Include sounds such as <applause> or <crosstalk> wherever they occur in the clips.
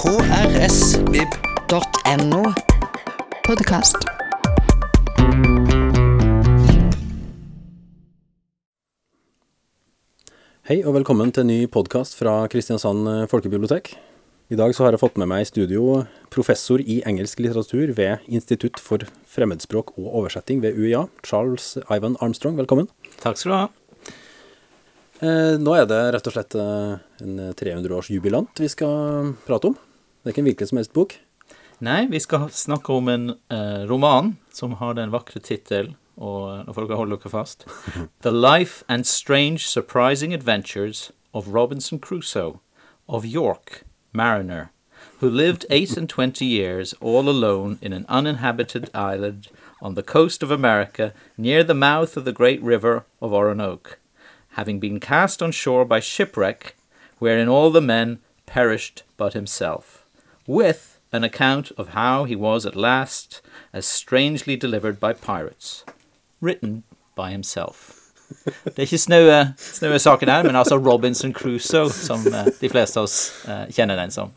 krsvib.no. Podkast. Hei og velkommen til en ny podkast fra Kristiansand eh, folkebibliotek. I dag så har jeg fått med meg i studio professor i engelsk litteratur ved Institutt for fremmedspråk og oversetting ved UiA, Charles Ivan Armstrong. Velkommen. Takk skal du ha. Eh, nå er det rett og slett eh, en 300-årsjubilant vi skal prate om. Det er ikke en hvilken som helst bok. Nei, vi skal snakke om en eh, roman som har den vakre tittel, og nå får dere holde dere fast <laughs> The Life and Strange Surprising Adventures of Robinson Crusoe of York, Mariner, who lived eight and twenty years all alone in an uninhabited island on the coast of America near the mouth of the great river of Oronoque, having been cast on shore by shipwreck, wherein all the men perished but himself, with an account of how he was at last as strangely delivered by pirates, written by himself. Det er ikke snaue, snaue saken her, men altså Robinson Crusoe, som eh, de fleste av oss eh, kjenner den som.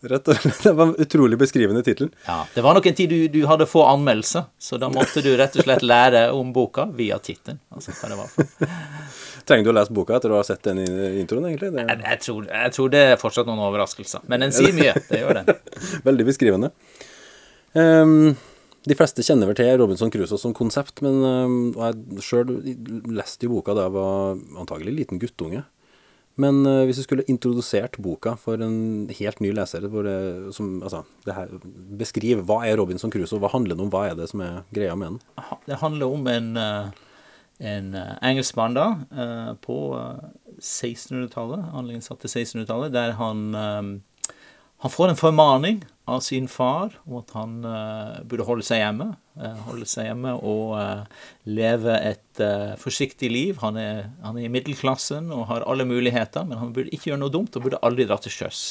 Rett og slett, Det var en utrolig beskrivende tittel. Ja, Det var nok en tid du, du hadde få anmeldelser, så da måtte du rett og slett lære om boka via tittelen. Altså, hva det var for. Trenger du å lese boka etter å ha sett den introen, egentlig? Det Jeg, jeg, tror, jeg tror det er fortsatt noen overraskelser, men den sier mye. Det gjør den. <laughs> veldig beskrivende. Um, de fleste kjenner vel til Robinson Crusoe som konsept, men um, jeg sjøl leste jo boka da jeg var antagelig liten guttunge. Men uh, hvis du skulle introdusert boka for en helt ny leser det, som, altså, her, Beskriv hva er Robinson Crusoe, hva handler den om, hva er det som er greia med den? Det handler om en, eh, en eh, engelskmann da, på eh, 1600-tallet, handlingen satt til 1600-tallet, der han, han får en formaning av sin far om at han uh, burde holde seg hjemme. Uh, holde seg hjemme og uh, leve et forsiktig liv. Han er, han er i middelklassen og har alle muligheter, men han burde ikke gjøre noe dumt og burde aldri dra til sjøs.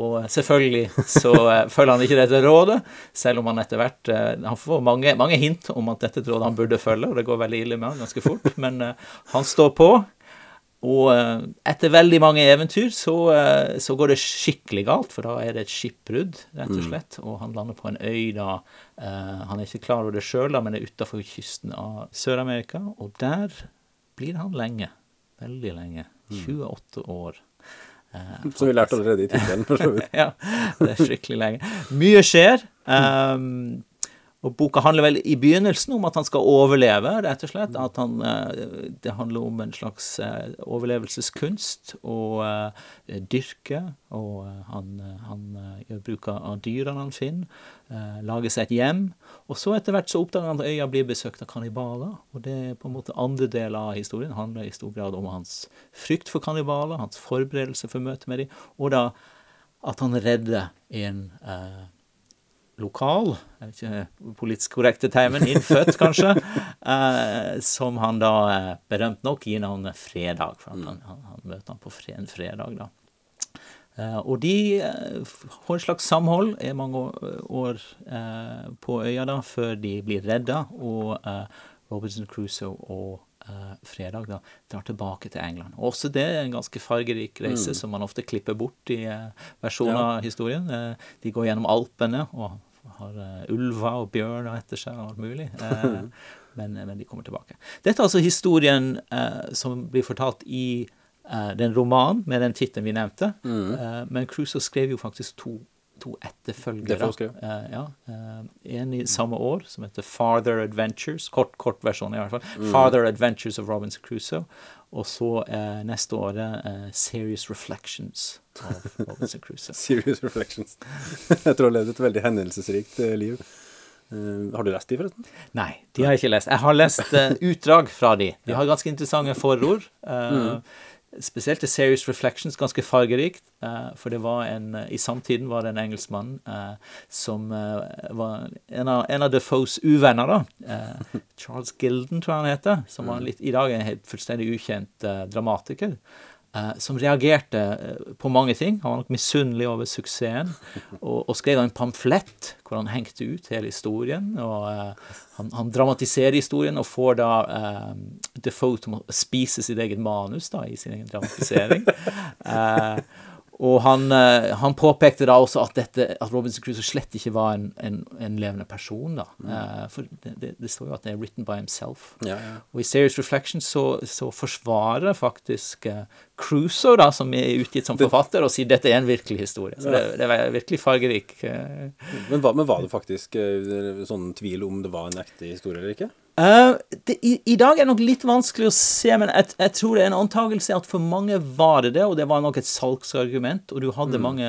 Og selvfølgelig så følger han ikke dette rådet, selv om han etter hvert Han får mange, mange hint om at dette er et råd han burde følge, og det går veldig ille med han ganske fort, men han står på. Og eh, etter veldig mange eventyr så, eh, så går det skikkelig galt, for da er det et skipbrudd, rett og slett. Og han lander på en øy da eh, Han er ikke klar over det sjøl, men er utafor kysten av Sør-Amerika. Og der blir han lenge. Veldig lenge. 28 år. Eh, Som vi lærte allerede i tittelen, for så vidt. <laughs> ja, det er skikkelig lenge. Mye skjer. Um, og boka handler vel i begynnelsen om at han skal overleve, rett og slett. At han, eh, det handler om en slags eh, overlevelseskunst og eh, dyrke. Og han, han gjør bruk av dyrene han finner. lager seg et hjem. Og så etter hvert så oppdager han at øya blir besøkt av kannibaler. Og det er på en måte andre del av historien. handler i stor grad om hans frykt for kannibaler, hans forberedelse for møtet med dem, og da at han redder en eh, lokal, ikke politisk korrekte termen, innfødt kanskje, <laughs> eh, som han da eh, berømt nok gir navnet Fredag, for han, han, han møter han på en fredag da. Eh, og de har et slags samhold i mange år, år eh, på øya da, før de blir redda, og eh, Robinson Crusoe og eh, Fredag da, drar tilbake til England. Også det er en ganske fargerik reise, som man ofte klipper bort i eh, versjoner av historien. Eh, de går gjennom Alpene og har eh, ulver og bjørner etter seg og alt mulig. <laughs> Eh, men, men de kommer tilbake. Dette er altså historien eh, som blir fortalt i eh, den romanen med den tittelen vi nevnte. Eh, men Crusoe skrev jo faktisk to, to etterfølgere. Eh, ja, eh, en i samme år som heter Farther Adventures. Kort, kort versjon i hvert fall. Farther Adventures of Robinson Crusoe. Og så eh, neste året eh, Serious Reflections of Robinson Crusoe. <laughs> Serious Reflections. <laughs> Jeg tror han levde et veldig hendelsesrikt eh, liv. Uh, har du lest de, forresten? Nei, de har jeg ikke lest. Jeg har lest utdrag fra de. De har ganske interessante forord. eh, Spesielt til Serious Reflections, ganske fargerikt. eh, for det var en I samtiden var det en engelskmann eh, som eh, var en av, en av Defoes uvenner, da. Charles Gilden, tror jeg han heter. Som var litt, i dag er en helt fullstendig ukjent dramatiker. Eh, som reagerte eh, på mange ting. Han var nok misunnelig over suksessen. Og, og skrev en pamflett hvor han hengte ut hele historien. og eh, han, han dramatiserer historien og får da eh, Defoe til å spise sitt eget manus da, i sin egen dramatisering. <laughs> eh, Og han, eh, han påpekte da også at, dette, at Robinson Crusoe slett ikke var en, en, en levende person. da. Eh, for det, det, det står jo at det er written by himself. Ja, ja. Og i Serious Reflection så, så forsvarer faktisk uh, Crusoe, da, som er utgitt som forfatter, og sier dette er en virkelig historie. Så det, det var virkelig fargerik. Men, men var det faktisk sånn tvil om det var en ekte historie eller ikke? Eh, det, i, I dag er det nok litt vanskelig å se, men jeg, jeg tror det er en antakelse at for mange var det det, og det var nok et salgsargument, og du hadde mange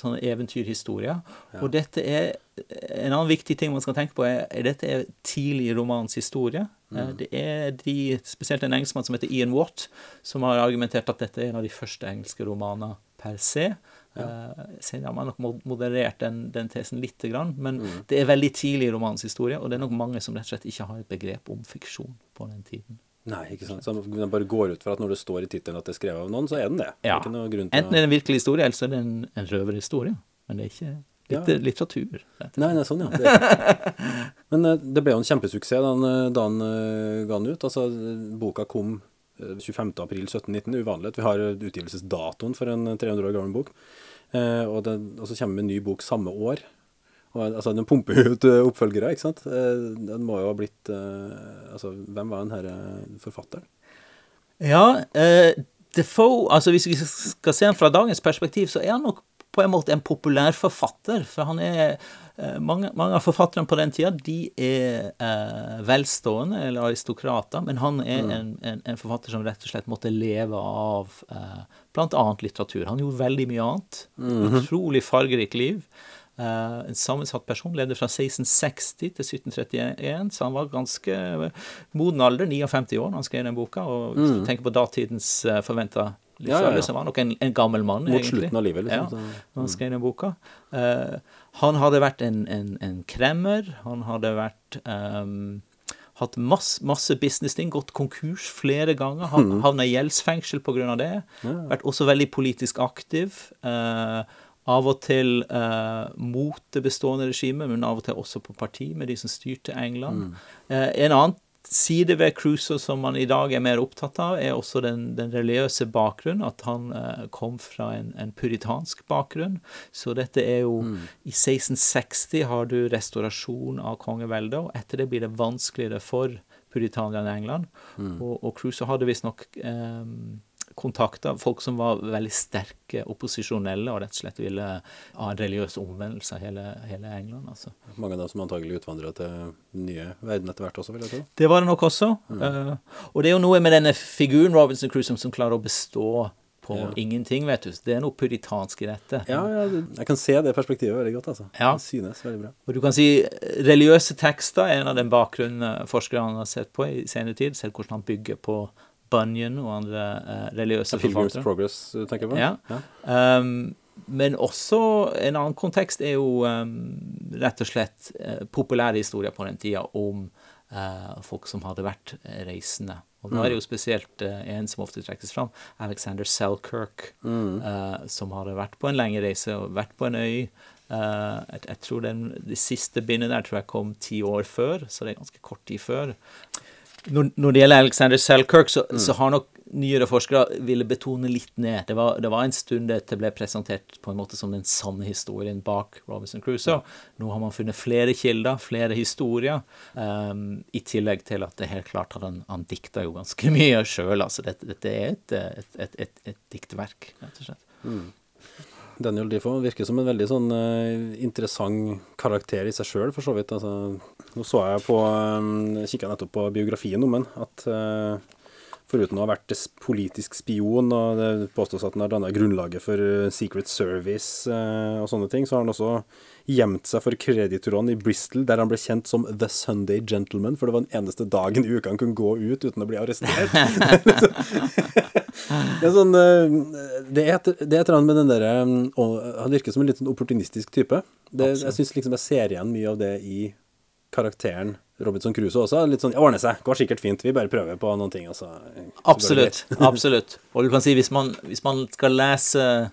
sånne eventyrhistorier. Og dette er En annen viktig ting man skal tenke på, er, at dette er tidlig romans historie. Eh, Det er de, spesielt en engelskmann som heter Ian Watt, som har argumentert at dette er en av de første engelske romaner per se. Eh, senere har nok mod- moderert den, den tesen litt, grann, men det er veldig tidlig romanshistorie, og det er nok mange som rett og slett ikke har et begrep om fiksjon på den tiden. Nei, ikke sant. Så den bare går ut fra at når det står i tittelen at det er skrevet av noen, så er den det. Det er Enten er det en virkelig historie, eller så er det en, en røverhistorie. Men det er ikke Ja. litt, litteratur. og slett. Nei, nei, sånn, ja. <laughs> Men eh, det ble jo en kjempesuksess da han, eh, da han ga den ut. Altså, boka kom eh, 25. april 1719, uvanlig at vi har utgivelsesdatoen for en 300 år gammel bok. Eh, og, det, og så kommer en ny bok samme år. Og, altså, den pumper jo ut eh, oppfølgere, ikke sant. Eh, Den må jo ha blitt Altså, hvem var den her eh, forfatteren? Ja, eh, Defoe, altså hvis vi skal se han fra dagens perspektiv, så er han nok på en måte en populær forfatter. For han er mange, mange av forfatterne på den tida de er eh, velstående eller aristokrater, men han er en, en, en forfatter som rett og slett måtte leve av eh, bl.a. litteratur. Han gjorde veldig mye annet. Utrolig fargerikt liv. Eh, en sammensatt person. Levde fra 1660 til 1731, så han var ganske moden alder, 59 år, da han skrev den boka. Og hvis du tenker på datidens eh, forventa Ja, ja, ja. så var han nok en, en gammel mann, Mot egentlig. slutten av livet, liksom. Ja, så- når han skrev den boka. Eh, han hadde vært en, en, en kremmer. Han hadde vært um, Hatt masse, masse business-ting, gått konkurs flere ganger. Han havna i gjeldsfengsel pga. det. Vært også veldig politisk aktiv. Uh, av og til eh, mot det bestående regimet, men av og til også på parti med de som styrte England. Eh, en annen side ved Crusoe som man i dag er mer opptatt av, er også den, den religiøse bakgrunnen. At han eh, kom fra en, en puritansk bakgrunn. Så dette er jo I 1660 har du restaurasjon av kongeveldet, og etter det blir det vanskeligere for puritanerne i England. Og, og Crusoe hadde visstnok eh, kontakta folk som var veldig sterke opposisjonelle, og rett og slett ville ha en religiøs omvendelse av hele, hele England. altså. Mange av dem som antagelig utvandra til den nye verden etter hvert også, vil jeg tro. Det var det nok også. Eh, og det er jo noe med denne figuren Robinson Crusoe som, som klarer å bestå på Ja. ingenting, vet du. Det er noe puritansk i dette. Ja, ja, jeg kan se det perspektivet veldig godt, altså. Ja. Det synes veldig bra. Og du kan si eh, religiøse tekster er en av den bakgrunnen eh, forskerne har sett på i senere tid. Selv hvordan han bygger på Bunyan og andre eh, religiøse forfattere. Progress, eh, tenker jeg på. Ja. Um, men også en annen kontekst er jo um, rett og slett uh, populære historier på den tida om uh, folk som hadde vært eh, reisende. Og da er det jo spesielt uh, en som ofte trekkes fram, Alexander Selkirk, uh, som hadde vært på en lengre reise og vært på en øy. Uh, jeg, jeg tror den, Det siste bindet der tror jeg kom ti år før, så det er ganske kort tid før. Når, når det gjelder Alexander Selkirk, så, så har nok nyere forskere ville betone litt ned. Det var, det var en stund dette ble presentert på en måte som den sanne historien bak Robinson Crusoe. Nå har man funnet flere kilder, flere historier, um, i tillegg til at det helt klart at han, han dikta jo ganske mye sjøl. Altså dette, dette er et, et, et, et, diktverk, rett og slett. Daniel Defoe virker som en veldig sånn uh, interessant karakter i seg sjøl, for så vidt. Altså, nå så jeg på um, Kikka nettopp på biografien om ham, at eh, foruten å ha vært politisk spion, og det påstås at han har danna grunnlaget for eh, Secret Service eh, og sånne ting, så har han også gjemt seg for kreditorene i Bristol, der han ble kjent som The Sunday Gentleman, for det var den eneste dagen i uka han kunne gå ut uten å bli arrestert. <laughs> Det er sånn eh, Det er et, er eller annet med den derre Han virker som en litt sånn opportunistisk type. Det, jeg syns liksom jeg ser igjen mye av det i karakteren Robinson Crusoe også. Litt sånn 'Det ordne seg. Går sikkert fint. Vi bare prøver på noen ting', og så, så går det Absolutt. absolutt. Og du kan si hvis man, hvis man skal lese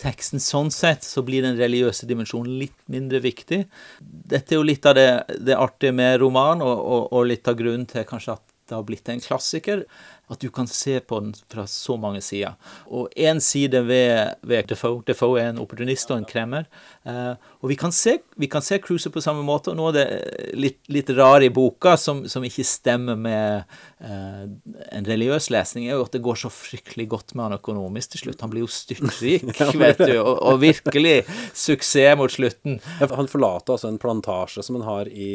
teksten sånn sett, så blir den religiøse dimensjonen litt mindre viktig. Dette er jo litt av det, det artige med roman, og, og, og litt av grunnen til kanskje at det har blitt en klassiker. At du kan se på den fra så mange sider. Og én side ved, ved Defoe Defoe er en opportunist og en kremmer. Eh, og vi kan se, vi kan se Cruiser på samme måte. Og nå er det litt, litt rare i boka, som, som ikke stemmer med en religiøs lesning, er jo at det går så fryktelig godt med han økonomisk til slutt. Han blir jo <laughs> styrtrik, vet du, og, og virkelig suksess mot slutten. Han forlater altså en plantasje som han har i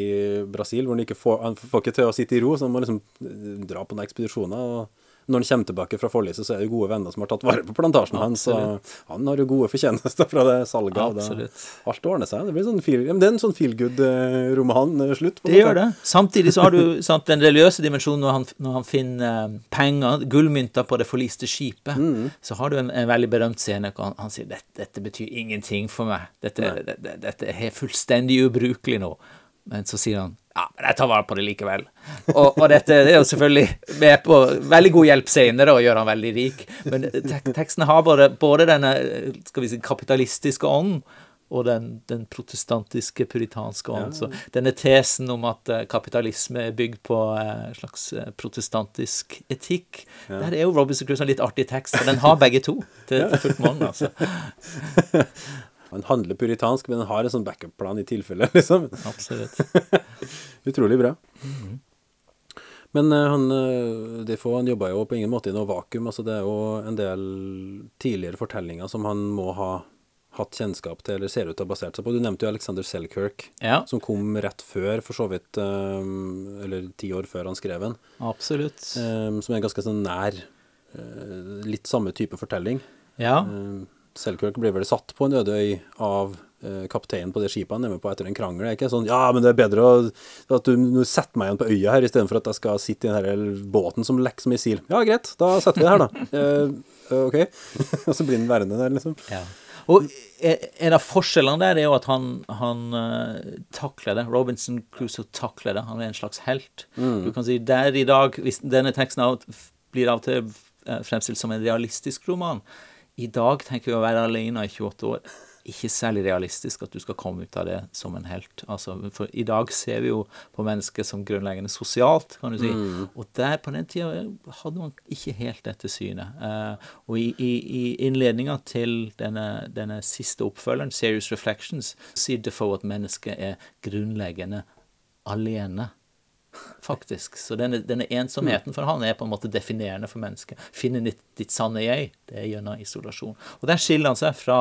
Brasil, hvor han ikke får, han får ikke til å sitte i ro, så han må liksom dra på noen ekspedisjoner. og når han kommer tilbake fra forliset, så er det gode venner som har tatt vare på plantasjen hans. Og han har jo gode fortjenester fra det salget av det. Absolutt. Alt ordner seg. Det, blir sånn feel, det er en sånn feel good-roman. eh, på Det gjør det. Samtidig så har du sant, den religiøse dimensjonen når han, når han finner eh, penger, gullmynter på det forliste skipet. Så har du en, en veldig berømt scene hvor han, han sier dette, dette betyr ingenting for meg. Dette, dette, dette er fullstendig ubrukelig nå. Men så sier han ja, men jeg tar vare på det likevel. Og, og dette det er jo selvfølgelig med på veldig god hjelp senere og gjør han veldig rik. Men tek teksten har både, både denne skal vi si, kapitalistiske ånden og den, den protestantiske puritanske ånd. Så denne tesen om at eh, kapitalisme er bygd på eh, en slags eh, protestantisk etikk, der er jo Robinson Crusoe en litt artig tekst, for den har begge to til, til fullt monn, altså. <laughs> Han handler puritansk, men han har en sånn backup-plan i tilfelle, <laughs> liksom. Absolutt. <laughs> Utrolig bra. Men eh, han uh, Defoe han jobba jo på ingen måte i noe vakuum. altså Det er jo en del tidligere fortellinger som han må ha hatt kjennskap til, eller ser ut til å ha basert seg på. Du nevnte jo Alexander Selkirk, Ja, som kom rett før, for så vidt, um, eller ti år før han skrev den. absolutt. Um, som er ganske sånn nær uh, litt samme type fortelling. Ja, Eh, Selkirk blir vel satt på en øde øy av eh, kapteinen på det skipet han er med på etter en krangel. Det er ikke sånn Ja, men det er bedre å, at du nå setter meg igjen på øya her, istedenfor at jeg skal sitte i den her båten som lekker som missil. Ja, greit, da setter vi det her, da. <laughs> Eh, eh, ok. <laughs> Og så blir den værende der, liksom. Ja. Og en av forskjellene der er jo at han, han uh, takler det. Robinson Crusoe takler det. Han er en slags helt. Du kan si der i dag hvis Denne teksten av, blir av og til fremstilt som en realistisk roman. I dag tenker vi å være alene i 28 år. Ikke særlig realistisk at du skal komme ut av det som en helt. Altså, for i dag ser vi jo på mennesket som grunnleggende sosialt, kan du si. Og der på den tida hadde man ikke helt dette synet. Uh, og i, i, i innledninga til denne, denne siste oppfølgeren, Serious Reflections, sier Defoe at mennesket er grunnleggende alene. Faktisk. Så denne, denne ensomheten for han er på en måte definerende for mennesket. Finne ditt, ditt sanne jeg, det er gjennom isolasjon. Og der skiller han seg fra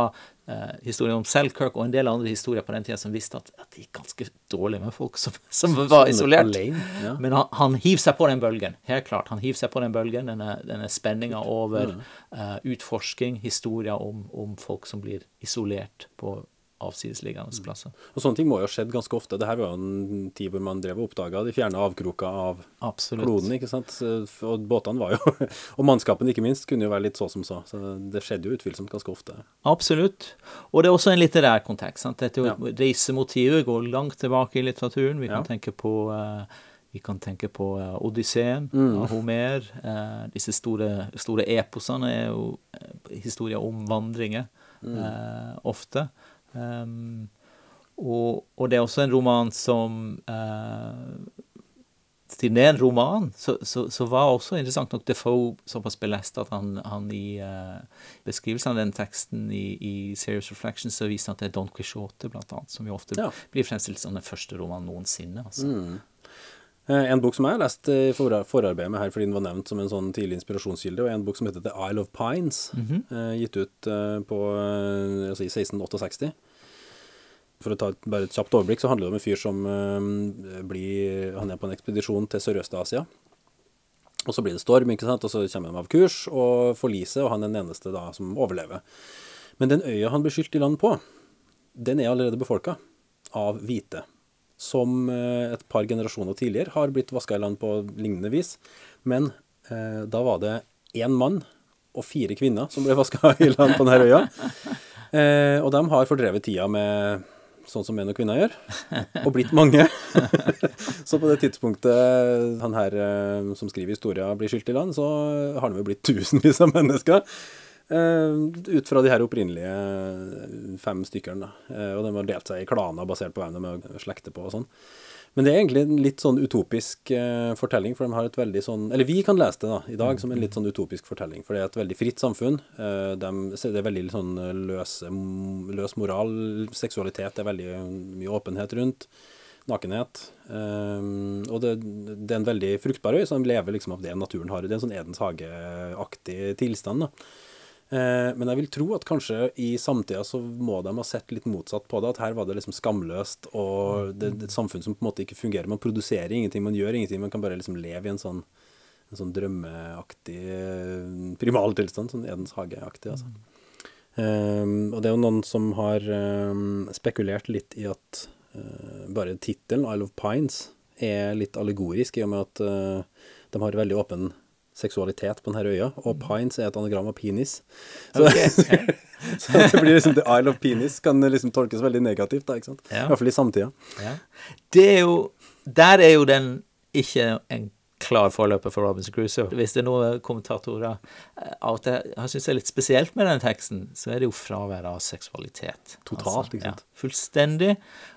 eh, historien om Selkirk og en del andre historier på den tida som visste at, at det gikk ganske dårlig med folk som, som var isolert. ja. Men han, han hiver seg på den bølgen. Helt klart. Han hiver seg på den bølgen, denne, denne spenninga over eh, utforsking, historier om, om folk som blir isolert på avsidesliggende plasser. Og sånne ting må jo ha skjedd ganske ofte. Det her var jo en tid hvor man drev og oppdaga de fjerne avkroker av Absolutt. kloden, ikke sant. Og båtene var jo <laughs> Og mannskapen, ikke minst, kunne jo være litt så som så. Så det skjedde jo utvilsomt ganske ofte. Absolutt. Og det er også en litterær kontekst. Sant? Dette Ja. Reisemotivet går langt tilbake i litteraturen. Vi kan Ja. tenke på eh, vi kan tenke på eh, Odysseen Mm. av Homer. Eh, disse store, store eposene er jo historier om vandringer, Mm. ofte. Um, og, og det er også en roman som uh, Siden det er en roman, så, så, så var også interessant nok Defoe såpass belest at han, han i uh, beskrivelsen av den teksten i, i Serious Reflections så viser han at det er Don Quixote, blant annet, som jo ofte Ja. blir fremstilt som den første romanen noensinne. Altså. Eh, En bok som jeg har lest i forarbeidet med her fordi den var nevnt som en sånn tidlig inspirasjonskilde, og en bok som heter The Isle of Pines, eh, gitt ut eh, på, eh, altså i 1668. For å ta bare et kjapt overblikk, så handler det om en fyr som eh, blir Han er på en ekspedisjon til Sørøst-Asia. Og så blir det storm, ikke sant? og så kommer de av kurs og forliser, og han er den eneste da som overlever. Men den øya han blir skylt i land på, den er allerede befolka av hvite. Som eh, et par generasjoner tidligere har blitt vaska i land på lignende vis. Men eh, da var det én mann og fire kvinner som ble <laughs> vaska i land på denne øya. Eh, og de har fordrevet tida med sånn som menn og kvinner gjør, og blitt mange. <laughs> så på det tidspunktet han her eh, som skriver historia blir skylt i land, så har det jo blitt tusenvis av mennesker. Eh, ut fra de her opprinnelige fem stykkene. Eh, og de har delt seg i klaner basert på hvem de er slekter på og sånn. Men det er egentlig en litt sånn utopisk eh, fortelling, for de har et veldig sånn Eller vi kan lese det da, i dag som en litt sånn utopisk fortelling, for det er et veldig fritt samfunn. Eh, de, det er veldig sånn løse, løs moral. Seksualitet er veldig mye åpenhet rundt. Nakenhet. Eh, og det, det er en veldig fruktbar øy, så de lever liksom av det naturen har. Det er en sånn Edens hage-aktig tilstand. da. Eh, Men jeg vil tro at kanskje i samtida så må de ha sett litt motsatt på det. At her var det liksom skamløst, og det, det er et samfunn som på en måte ikke fungerer. Man produserer ingenting, man gjør ingenting. Man kan bare liksom leve i en sånn, en sånn drømmeaktig eh, primaltilstand. Sånn Edens hage-aktig, altså. Um, og det er jo noen som har um, spekulert litt i at uh, bare tittelen, Isle of Pines, er litt allegorisk, i og med at uh, de har veldig åpen seksualitet på denne øya, og Pines er et anagram av penis. Så, <laughs> så det blir liksom The Isle of Penis kan liksom tolkes veldig negativt, da, ikke sant? Ja. I hvert fall i samtida. Ja. Det er jo Der er jo den ikke en klar forløper for Robinson Crusoe. Hvis det er noe kommentatorer eh, av og til syns er litt spesielt med den teksten, så er det jo fraværet av seksualitet. Totalt, ikke sant? Ja, fullstendig.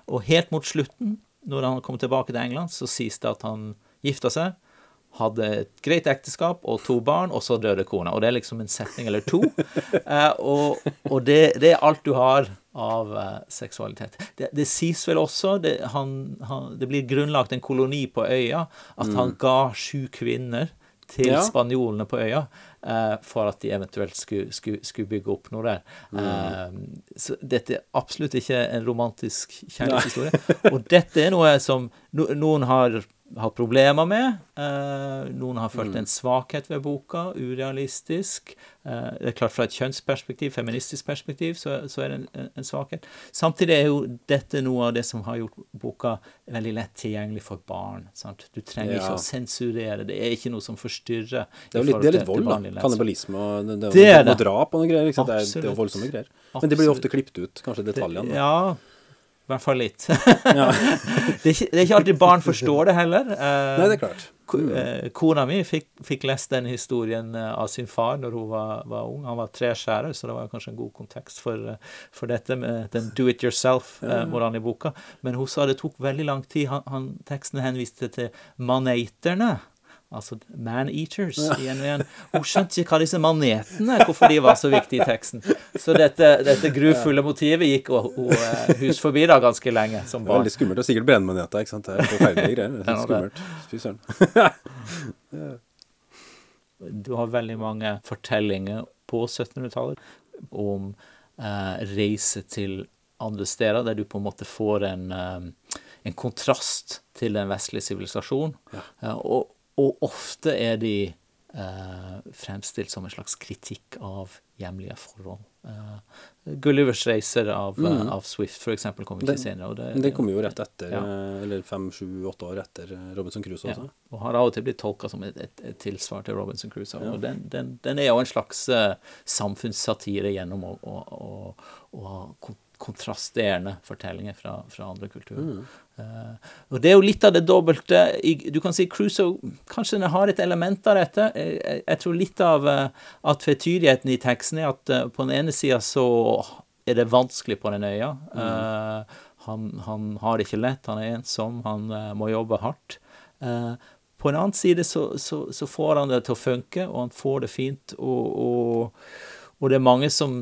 Og helt mot slutten, når han kommer tilbake til England, så sies det at han gifter seg, hadde et greit ekteskap og to barn, og så døde kona. Og det er liksom en setning eller to. <laughs> Eh, og og det, det er alt du har av eh, seksualitet. Det, det sies vel også det, han, han, det blir grunnlagt en koloni på øya, at han ga sju kvinner til Ja. spanjolene på øya eh, for at de eventuelt skulle, skulle, skulle bygge opp noe der. Eh, så dette er absolutt ikke en romantisk kjærlighetshistorie. Og dette er noe som no, noen har hatt problemer med. Eh, noen har følt en svakhet ved boka, urealistisk. Eh, det er klart Fra et kjønnsperspektiv, feministisk perspektiv, så, så er det en, en svakhet. Samtidig er jo dette noe av det som har gjort boka veldig lett tilgjengelig for barn. Sant? Du trenger Ja. ikke å sensurere. Det er ikke noe som forstyrrer. Det er jo litt, det er litt vold, da. Kannibalisme og det, det, er og drap og noe greier. Det, er, det er voldsomme greier. Men det blir jo ofte klippet ut, kanskje detaljene. da. Ja, hvert fall litt. <laughs> det, er ikke, det er ikke alltid barn forstår det heller. Eh, Nei, det er klart. eh, Kona mi fikk, fikk lest den historien eh, av sin far når hun var, var ung. Han var treskjærer, så det var kanskje en god kontekst for, eh, for dette med den do it yourself-moralen i boka. Men hun sa det tok veldig lang tid. Han, han, teksten henviste til manaterne. Altså man-eaters igjen og igjen. Hun skjønte ikke hva disse manetene hvorfor de var så viktige i teksten. Så dette, dette grufulle motivet gikk hun eh, hus forbi da ganske lenge som barn. Veldig skummelt. Og sikkert brennmaneter, ikke sant. Det er forferdelige greier. Det er skummelt. Fy søren. <laughs> Du har veldig mange fortellinger på 1700-tallet om eh, reise til andre steder, der du på en måte får en, eh, en kontrast til den vestlige sivilisasjonen. Ja. og, og ofte er de eh, fremstilt som en slags kritikk av hjemlige forhold. Eh, Gullivers reiser av, eh, av Swift, for eksempel, Den- ikke senere. Det, den kommer jo rett etter, Ja. eh, eller fem, sju, åtte år etter Robinson Crusoe Ja, og har av og til blitt tolka som et, et, et tilsvar til Robinson Crusoe. Og den, den, den er jo en slags uh, samfunnssatire gjennom å, å, å, å ha kontrasterende fortellinger fra, fra andre kulturer. Eh, og det er jo litt av det dobbelte i- Du kan si Crusoe kanskje den har et element av dette. Jeg, jeg, tror litt av uh, atvetydigheten i teksten er at uh, på den ene sida så er det vanskelig på den øya. Eh, han, han har det ikke lett, han er ensom, han eh, må jobbe hardt. Eh, på en annen side så, så, så får han det til å funke, og han får det fint. Og, og, og det er mange som,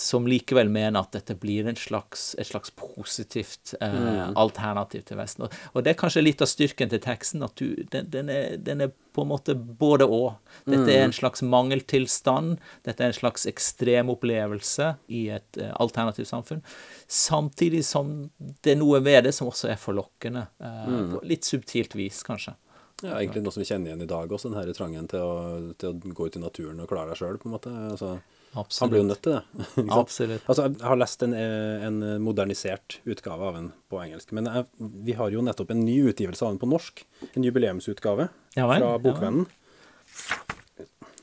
som likevel mener at dette blir en slags, et slags positivt eh, alternativ til Vesten. Og, og det er kanskje litt av styrken til teksten, at du, den, den, er, den er på en måte både og. Dette er en slags mangeltilstand, dette er en slags ekstremopplevelse i et eh, alternativt samfunn. Samtidig som det er noe ved det som også er forlokkende. Eh, På litt subtilt vis, kanskje. Ja, egentlig noe som vi kjenner igjen i dag også, den her trangen til å, til å gå ut i naturen og klare deg sjøl, på en måte. Altså, han blir jo nødt til det. <laughs> Absolutt. Altså, jeg har lest en, eh, en modernisert utgave av den på engelsk, men jeg, vi har jo nettopp en ny utgivelse av den på norsk. En jubileumsutgave Ja vel, fra ja. Bokvennen.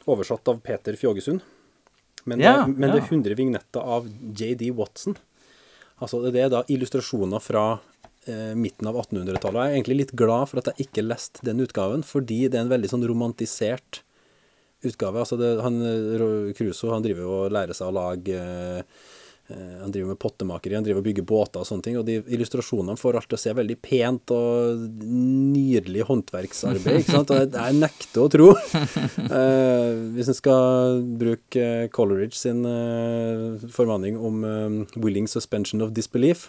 Oversatt av Peter Fjågesund. Men, Ja, det, men det er 100 vignetter av JD Watson. Altså, det er da illustrasjoner fra eh, midten av 1800-tallet. Og jeg er egentlig litt glad for at jeg ikke leste den utgaven, fordi det er en veldig sånn romantisert utgave. Altså det, han, eh, Crusoe han driver og lærer seg å lage eh, eh, Han driver med pottemakeri, han driver og bygger båter og sånne ting. Og de illustrasjonene får alt til å se veldig pent og nydelig håndverksarbeid. ikke sant? Og jeg, nekter å tro. <laughs> Eh, hvis en skal bruke Coleridge sin eh, formaning om eh, 'willing suspension of disbelief',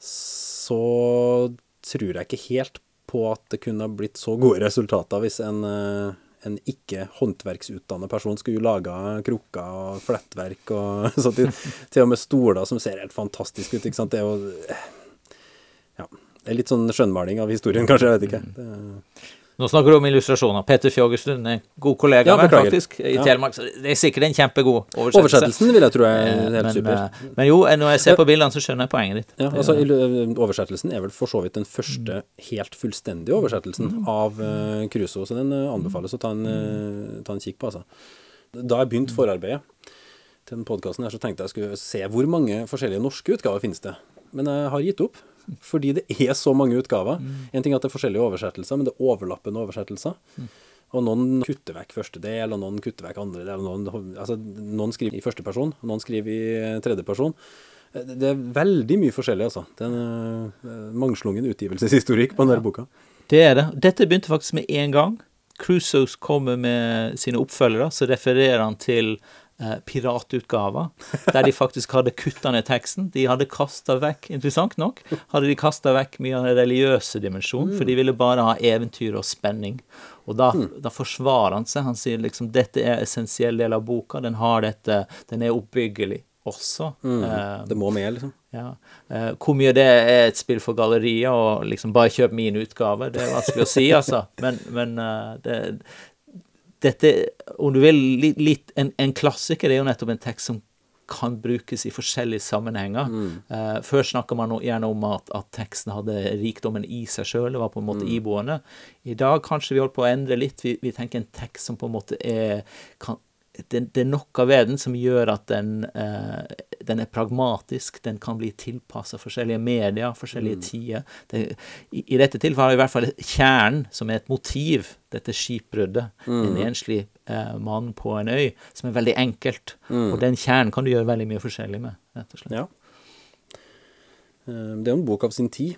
så tror jeg ikke helt på at det kunne ha blitt så gode resultater hvis en, en ikke håndverksutdannet person skulle jo lage krukker og flettverk og <laughs> sånt. Til, til og med stoler som ser helt fantastisk ut. ikke sant? Det er jo Ja. Det er litt sånn skjønnmaling av historien, kanskje. Jeg vet ikke. Det, Nå snakker du om illustrasjoner. Peter Fjågestuen en god kollega Ja, med, faktisk, i Ja. Telemark. Så det er sikkert en kjempegod oversettelse. oversettelsen vil jeg tro er Eh, helt men, super. eh, men jo, når jeg ser på bildene, så skjønner jeg poenget ditt. Ja, altså Oversettelsen er vel for så vidt den første helt fullstendige oversettelsen av uh, Crusoe, så den eh, anbefales å ta en, uh, ta en kikk på, altså. Da jeg begynte forarbeidet til den podkasten her, så tenkte jeg skulle se hvor mange forskjellige norske utgaver finnes det. Men jeg har gitt opp, fordi det er så mange utgaver. En ting er at det er forskjellige oversettelser, men det er overlappende oversettelser. Og noen kutter vekk første del, og noen kutter vekk andre del. Noen, altså, noen skriver i første person, og noen skriver i eh, tredje person. Eh, Det er veldig mye forskjellig, altså. Det er en uh, mangslungen utgivelseshistorikk på denne boka. Det er det. Dette begynte faktisk med én gang. Crusoe kommer med sine oppfølgere, så refererer han til eh, piratutgaver, der de faktisk hadde kutta ned teksten. De hadde kasta vekk, interessant nok, hadde de kasta vekk mye av den religiøse dimensjonen, for de ville bare ha eventyr og spenning. Og da, da forsvarer han seg. Han sier liksom dette er essensiell del av boka, den har dette, den er oppbyggelig også. Eh, Det må med, liksom. ja. Eh, hvor mye det er et spill for galleriet og liksom bare kjøp min utgave, det er vanskelig å si, altså. Men, men eh, det, dette, om du vil, litt, litt en, en klassiker er jo nettopp en tekst som kan brukes i forskjellige sammenhenger. Eh, før snakka man gjerne om at, at teksten hadde rikdommen i seg sjøl, det var på en måte iboende. I dag kanskje vi holder på å endre litt. Vi, vi tenker en tekst som på en måte er kan, det, det er noe ved den som gjør at den, eh, den er pragmatisk. Den kan bli tilpassa forskjellige medier, forskjellige tider. Det, i, I dette tilfellet har vi i hvert fall kjernen, som er et motiv, dette skipbruddet. En enslig eh, mann på en øy, som er veldig enkelt. Og den kjernen kan du gjøre veldig mye forskjellig med, rett og slett. Ja. Eh, Det er jo en bok av sin tid,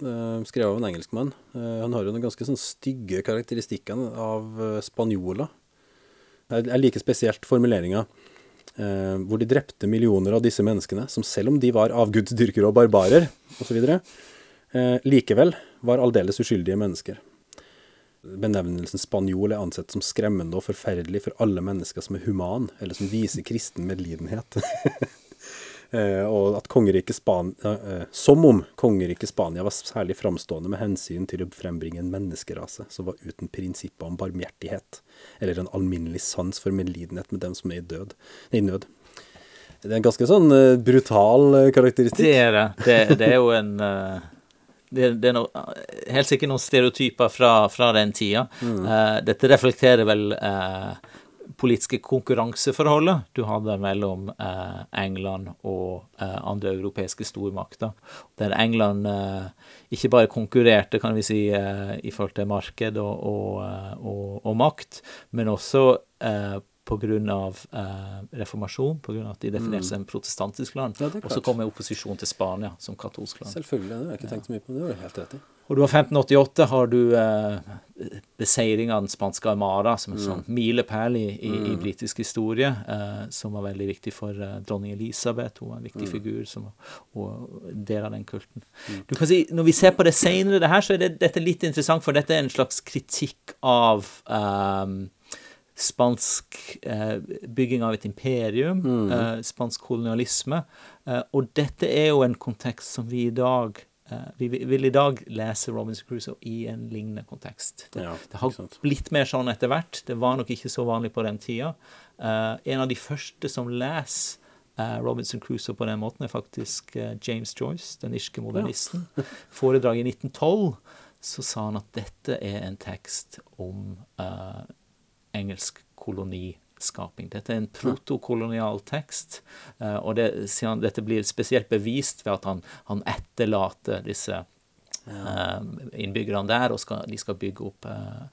eh, skrevet av en engelskmann. Eh, Han har jo noen ganske sånn stygge karakteristikker av spanjoler. Jeg liker spesielt formuleringa hvor de drepte millioner av disse menneskene, som selv om de var avgudsdyrkere og barbarer osv., eh, likevel var aldeles uskyldige mennesker. Benevnelsen spanjol er ansett som skremmende og forferdelig for alle mennesker som er human, eller som viser kristen medlidenhet. <laughs> Eh, og at kongeriket Spania, eh, eh, Som om kongeriket Spania var særlig framstående med hensyn til å frembringe en menneskerase som var uten prinsipper om barmhjertighet, eller en alminnelig sans for medlidenhet med dem som er i, død, i nød. Det er en ganske sånn brutal karakteristikk. Det er det. Det, det er jo en det, det er no, helt sikkert noen stereotyper fra, fra den tida. Eh, dette reflekterer vel eh, politiske konkurranseforholdet du hadde mellom eh, England og eh, andre europeiske stormakter. Der England eh, ikke bare konkurrerte, kan vi si, eh, i forhold til marked og, og, eh, og, og makt, men også av eh, reformasjon, av at de definerte seg som protestantisk land. Ja, og så kom opposisjon til Spania som katolsk land. Selvfølgelig, det har jeg ikke tenkt så mye på. Det har du helt rett i. Og du har 1588 har du eh, beseiring av den spanske armada som en sånn milepæl i, i, i britisk historie, eh, som var veldig viktig for eh, dronning Elisabeth. Hun var en viktig figur som og del av den kulten. Du kan si, Når vi ser på det senere, det her, så er det, dette litt interessant, for dette er en slags kritikk av eh, spansk eh, bygging av et imperium, eh, spansk kolonialisme. Eh, og dette er jo en kontekst som vi i dag eh, Vi vil- i dag lese Robinson Crusoe i en lignende kontekst. Det, Ja, det har blitt mer sånn etter hvert. Det var nok ikke så vanlig på den tida. Eh, en av de første som leser eh, Robinson Crusoe på den måten, er faktisk James Joyce, den irske modernisten. <laughs> Foredraget i 1912 så sa han at dette er en tekst om eh, engelsk koloniskaping. Dette er en protokolonial tekst, eh, og det, han, dette blir spesielt bevist ved at han, han etterlater disse eh, innbyggerne der, og skal, de skal bygge opp uh,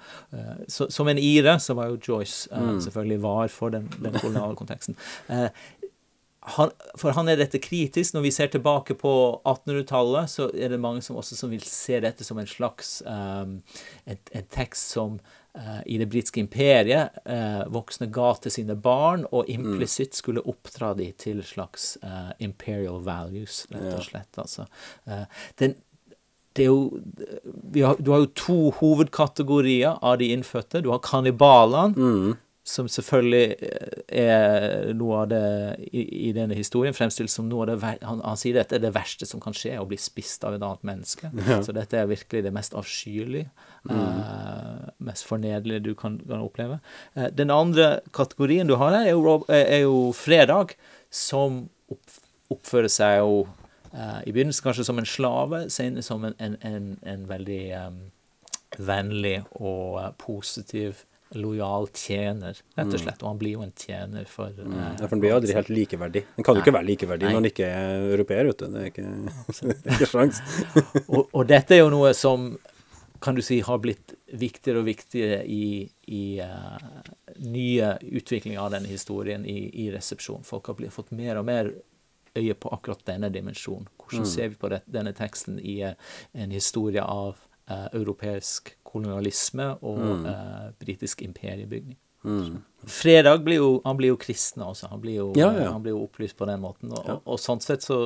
så, Som en ire så var jo Joyce eh, selvfølgelig var for den, den koloniale konteksten. Uh, han, for han er dette kritisk. Når vi ser tilbake på 1800-tallet, så er det mange som også som vil se dette som en slags um, en, en tekst som uh, i det britiske imperiet uh, voksne ga til sine barn, og implisitt skulle oppdra de til slags uh, imperial values, rett og slett. Altså. den, det jo har, Du har jo to hovedkategorier av de innfødte. Du har kannibalene. Mm som selvfølgelig eh, er noe av det i, i denne historien fremstilt som noe av det han, han, sier dette er det verste som kan skje, å bli spist av et annet menneske. <laughs> Ja. Så dette er virkelig det mest avskyelige, mm. eh, mest fornederlige du kan, kan oppleve. Eh, den andre kategorien du har her, er jo, er jo fredag, som opp, oppfører seg jo eh, i begynnelsen kanskje som en slave, senere som en, en, en, en veldig um, vennlig og positiv lojal tjener, rett og mm. slett. Og han blir jo en tjener for mm. eh, Ja, for han blir aldri helt likeverdig. Han kan jo ikke være likeverdig Nei. når han ikke er europeer, vet du. Det er ikke, <laughs> ikke sjans. <laughs> og, og, dette er jo noe som kan du si har blitt viktigere og viktigere i, i uh, nye utviklinger av denne historien i, i resepsjon. Folk har blitt, fått mer og mer øye på akkurat denne dimensjonen. Hvordan mm. ser vi på det, denne teksten i uh, en historie av europeisk kolonialisme og mm. uh, britisk imperiebygning. Mm. Fredag blir jo, han blir jo kristen også. Han blir jo, ja, ja. Han blir jo opplyst på den måten. Og, ja. og, og sånn sett så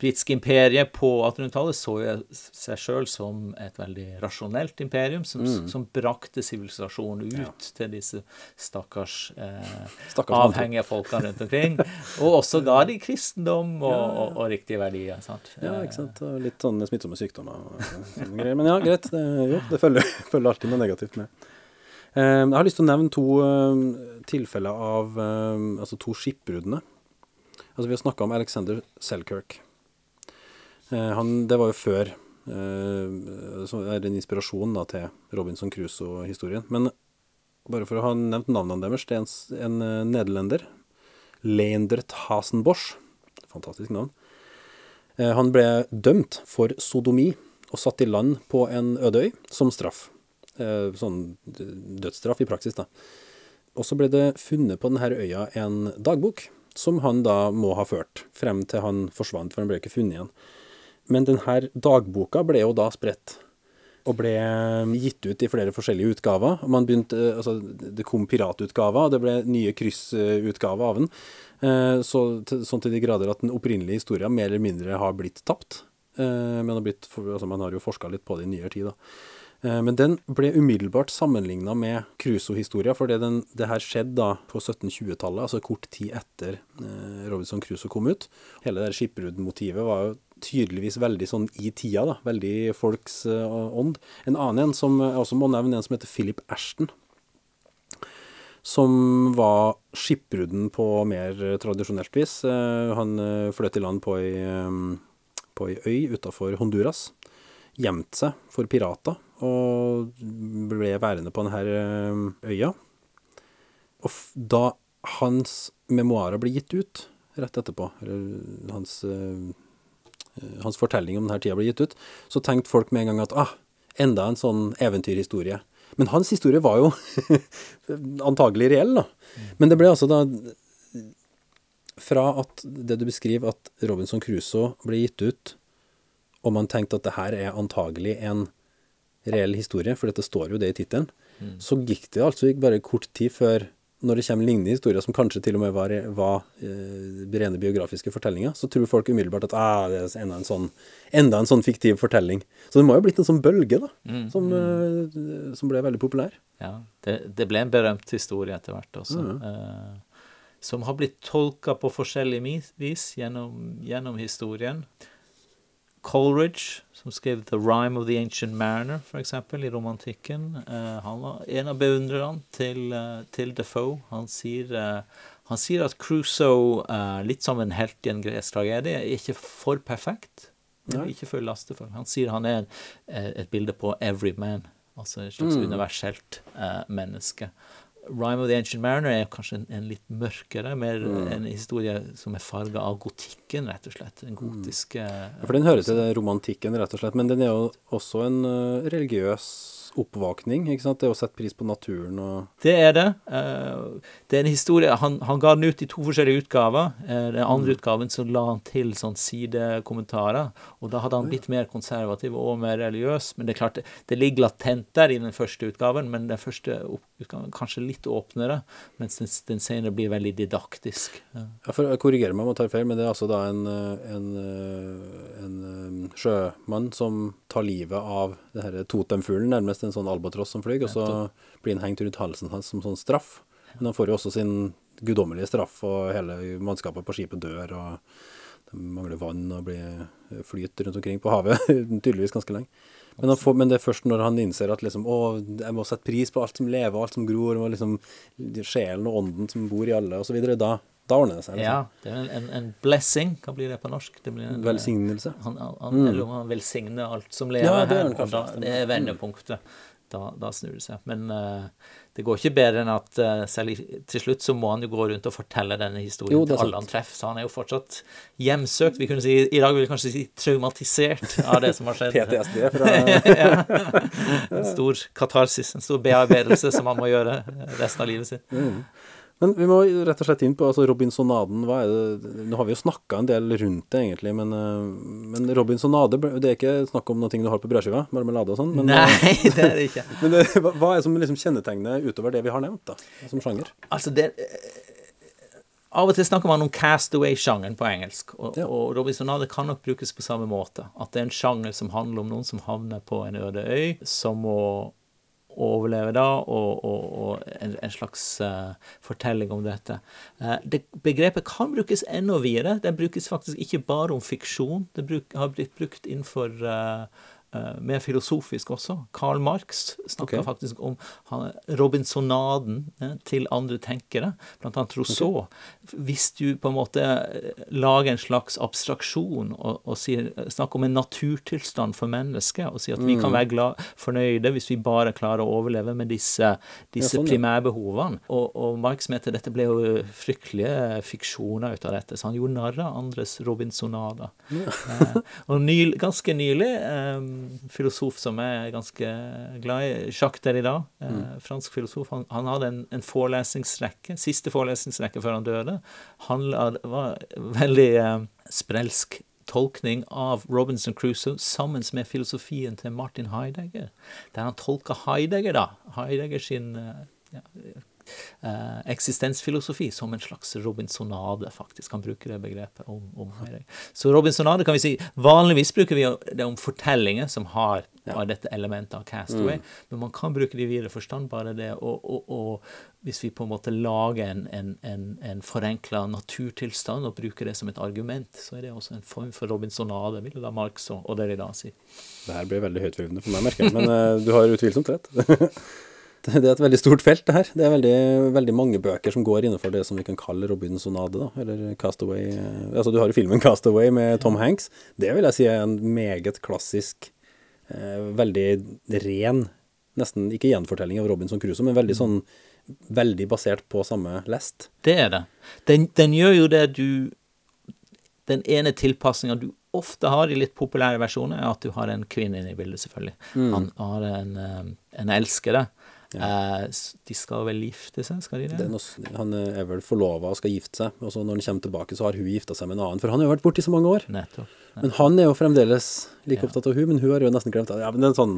Britiske imperiet på 1800-tallet så jo seg sjøl som et veldig rasjonelt imperium, som, mm. som brakte sivilisasjonen ut til disse stakkars, eh, stakkars avhengige folkene rundt omkring. og også ga de kristendom og, og riktige verdier. Sant? Ja, ikke sant. Og litt sånn smittsomme sykdommer og sånne greier. Men ja, greit. Det, jo, det følger, <laughs> følger alltid noe negativt med. Ehm, jeg har lyst til å nevne to ehm, tilfeller av ehm, Altså to skipbruddene. Altså, vi har snakka om Alexander Selkirk. Eh, han, det var jo før Som er en inspirasjon da, til Robinson Crusoe-historien. Men bare for å ha nevnt navnene deres, det er en, en eh, nederlender. Leendert Hasenbosch. Fantastisk navn. Eh, han ble dømt for sodomi og satt i land på en øde øy som straff. Eh, sånn dødsstraff i praksis, da. Og så ble det funnet på denne øya en dagbok, som han da må ha ført, frem til han forsvant, for han ble ikke funnet igjen. Men denne dagboka ble jo da spredt, og ble gitt ut i flere forskjellige utgaver. Man begynte, eh, altså, det kom piratutgaver, og det ble nye kryssutgaver av den. Eh, så, sånn til de grader at den opprinnelige historien mer eller mindre har blitt tapt. Men har blitt, altså man har jo forska litt på det i nyere tid. da. Eh, men den ble umiddelbart sammenligna med Crusoe-historia, for det, her skjedde da på 1720-tallet, altså kort tid etter eh, Robinson Crusoe kom ut. Hele det skipbruddmotivet var jo tydeligvis veldig sånn i tida, da. Veldig folks uh, ånd. En annen en som jeg også må nevne, en som heter Philip Ashton. Som var skipbrudden på mer tradisjonelt vis. Han fløt i land på ei, på ei øy utafor Honduras. Gjemt seg for pirater og ble værende på denne eh, øya. Og da hans memoarer ble gitt ut rett etterpå, eller hans, uh, hans fortelling om denne tida ble gitt ut, så tenkte folk med en gang at ah, enda en sånn eventyrhistorie. Men hans historie var jo <laughs> antagelig reell, da. Men det ble altså da Fra at det du beskriver, at Robinson Crusoe ble gitt ut, og man tenkte at det her er antagelig en reell historie, for dette står jo det i tittelen, mm. så gikk det altså ikke bare kort tid før når det kommer lignende historier som kanskje til og med var, var eh, rene biografiske fortellinger, så tror folk umiddelbart at ah, det er enda en, sånn, enda en sånn fiktiv fortelling. Så det må jo ha blitt en sånn bølge, da, mm. som, eh, som, ble veldig populær. Ja, det, det, ble en berømt historie etter hvert også. Mm. Eh, som har blitt tolka på forskjellig vis gjennom, gjennom historien. Coleridge, som skrev 'The Rime of the Ancient Mariner', f.eks., i romantikken. Uh, han var en av beundrerne til, uh, til Defoe. Han sier, uh, han sier at Crusoe, litt som en helt i en gresk tragedie, er ikke for perfekt. Men ikke for lastefull. Han sier han er et bilde på 'every man', altså et slags mm. universelt menneske. 'Rhyme of the Ancient Mariner' er kanskje en, en litt mørkere, mer Mm. en historie som er farga av gotikken, rett og slett. Den gotiske Ja, For den hører til romantikken, rett og slett. Men den er jo også en eh, religiøs oppvåkning, ikke sant? Det å sette pris på naturen og Det er det. Eh, det er en historie Han, han ga den ut i to forskjellige utgaver. Eh, den andre utgaven så la han til sånn sidekommentarer, og da hadde han blitt mer konservativ og mer religiøs. Men det er klart, det, det ligger latent der i den første utgaven, men den første utgaven kanskje litt åpnere, mens den, den senere blir veldig didaktisk. Ja. For Jeg korrigerer meg om jeg tar feil, men det er altså da en, eh, en, eh, en eh, sjømann som tar livet av det her totemfuglen, nærmest en sånn albatross som flyr, og så blir han hengt rundt halsen hans som sånn straff. Men han får jo også sin guddommelige straff, og hele mannskapet på skipet dør, og de mangler vann og blir flyt rundt omkring på havet, <laughs> tydeligvis ganske lenge. Men, han får, men det er først når han innser at liksom, å, jeg må sette pris på alt som lever, alt som gror, og liksom sjelen og ånden som bor i alle, osv. Da, da ordner det seg. Liksom. ja, det er en, en, blessing. Hva blir det på norsk? Det blir en, Velsignelse. Han, han, Eller han velsigner alt som lever Ja, det gjør her. Da, det er vendepunktet. Da, da snur det seg. Men uh, det går ikke bedre enn at uh, selv til slutt så må han jo gå rundt og fortelle denne historien Jo, er til alle han treffer. Så han er jo fortsatt hjemsøkt. Vi kunne si, I dag vil vi kanskje si traumatisert av det som har skjedd. PTSD fra <laughs> ja. En stor katarsis, en stor bearbeidelse som han må gjøre resten av livet sitt. Men vi må rett og slett inn på altså Robinsonaden. Hva er det Nå har vi jo snakka en del rundt det, egentlig, men, eh, men Robinsonade Det er ikke snakk om noe du har på brødskiva? Marmelade og sånn? Eh, Nei, <laughs> det er det ikke. <laughs> men det, hva hva er det som liksom kjennetegner utover det vi har nevnt, da, som sjanger? Altså, det Av og til snakker man om castaway-sjangeren på engelsk, og, Ja. og Robinsonade kan nok brukes på samme måte. At det er en sjanger som handler om noen som havner på en øde øy, som må overleve da, og, og, og en, en slags uh, fortelling om dette. Uh, det, begrepet kan brukes enda videre. Det brukes faktisk ikke bare om fiksjon. Det bruk, har blitt brukt innenfor eh, mer filosofisk også. Karl Marx snakka okay. faktisk om han, Robinsonaden eh, til andre tenkere, blant annet Rousseau. Hvis du på en måte eh, lager en slags abstraksjon og, og sier, snakker om en naturtilstand for mennesket, og sier at vi Mm. kan være glad, fornøyde hvis vi bare klarer å overleve med disse, disse sånn, ja. primærbehovene. Og, og Marx mente dette ble jo fryktelige fiksjoner ut av dette, så han gjorde narr av andres Robinsonader. Eh, og ny, ganske nylig, eh, filosof som jeg er ganske glad i, Jacques Derrida, eh, Mm. fransk filosof, han, han hadde en, en forelesningsrekke, siste forelesningsrekke før han døde, Han var veldig eh, sprelsk tolkning av Robinson Crusoe sammen med filosofien til Martin Heidegger, der han tolka Heidegger, da, Heidegger sin eh, ja, eksistensfilosofi som en slags Robinsonade, faktisk. Han bruker det begrepet om, om Heidegger. Så Robinsonade kan vi si Vanligvis bruker vi det om fortellinger som har, av dette elementet av castaway, men man kan bruke det i videre forstand, bare det og hvis vi på en måte lager en, en, en, en forenkla naturtilstand og bruker det som et argument, så er det også en form for Robinsonade, vil da Marx og, og Derrida si. Det her blir veldig høytflyvende for meg, merker jeg. Men eh, du har utvilsomt rett. <laughs> det <laughs> det er et veldig stort felt, det her. Det er veldig, veldig mange bøker som går innenfor det som vi kan kalle Robinsonade, da. Eller Castaway. Altså, du har jo filmen Castaway med Tom Hanks. Det vil jeg si er en meget klassisk, eh, veldig ren, nesten ikke gjenfortelling av Robinson Crusoe, men veldig sånn Veldig basert på samme lest. Det er det. Den, den gjør jo det du Den ene tilpasninga du ofte har i litt populære versjoner, er at du har en kvinne inne i bildet, selvfølgelig. Han har en, eh, en elskere. Eh, s- de skal vel gifte seg, skal de det? Det er noe, han er vel forlova og skal gifte seg, og så når han kommer tilbake, så har hun gifta seg med en annen. For han har jo vært borte i så mange år. Nettopp. Men han er jo fremdeles like opptatt av hun, men hun har jo nesten glemt det. Ja, men det er sånn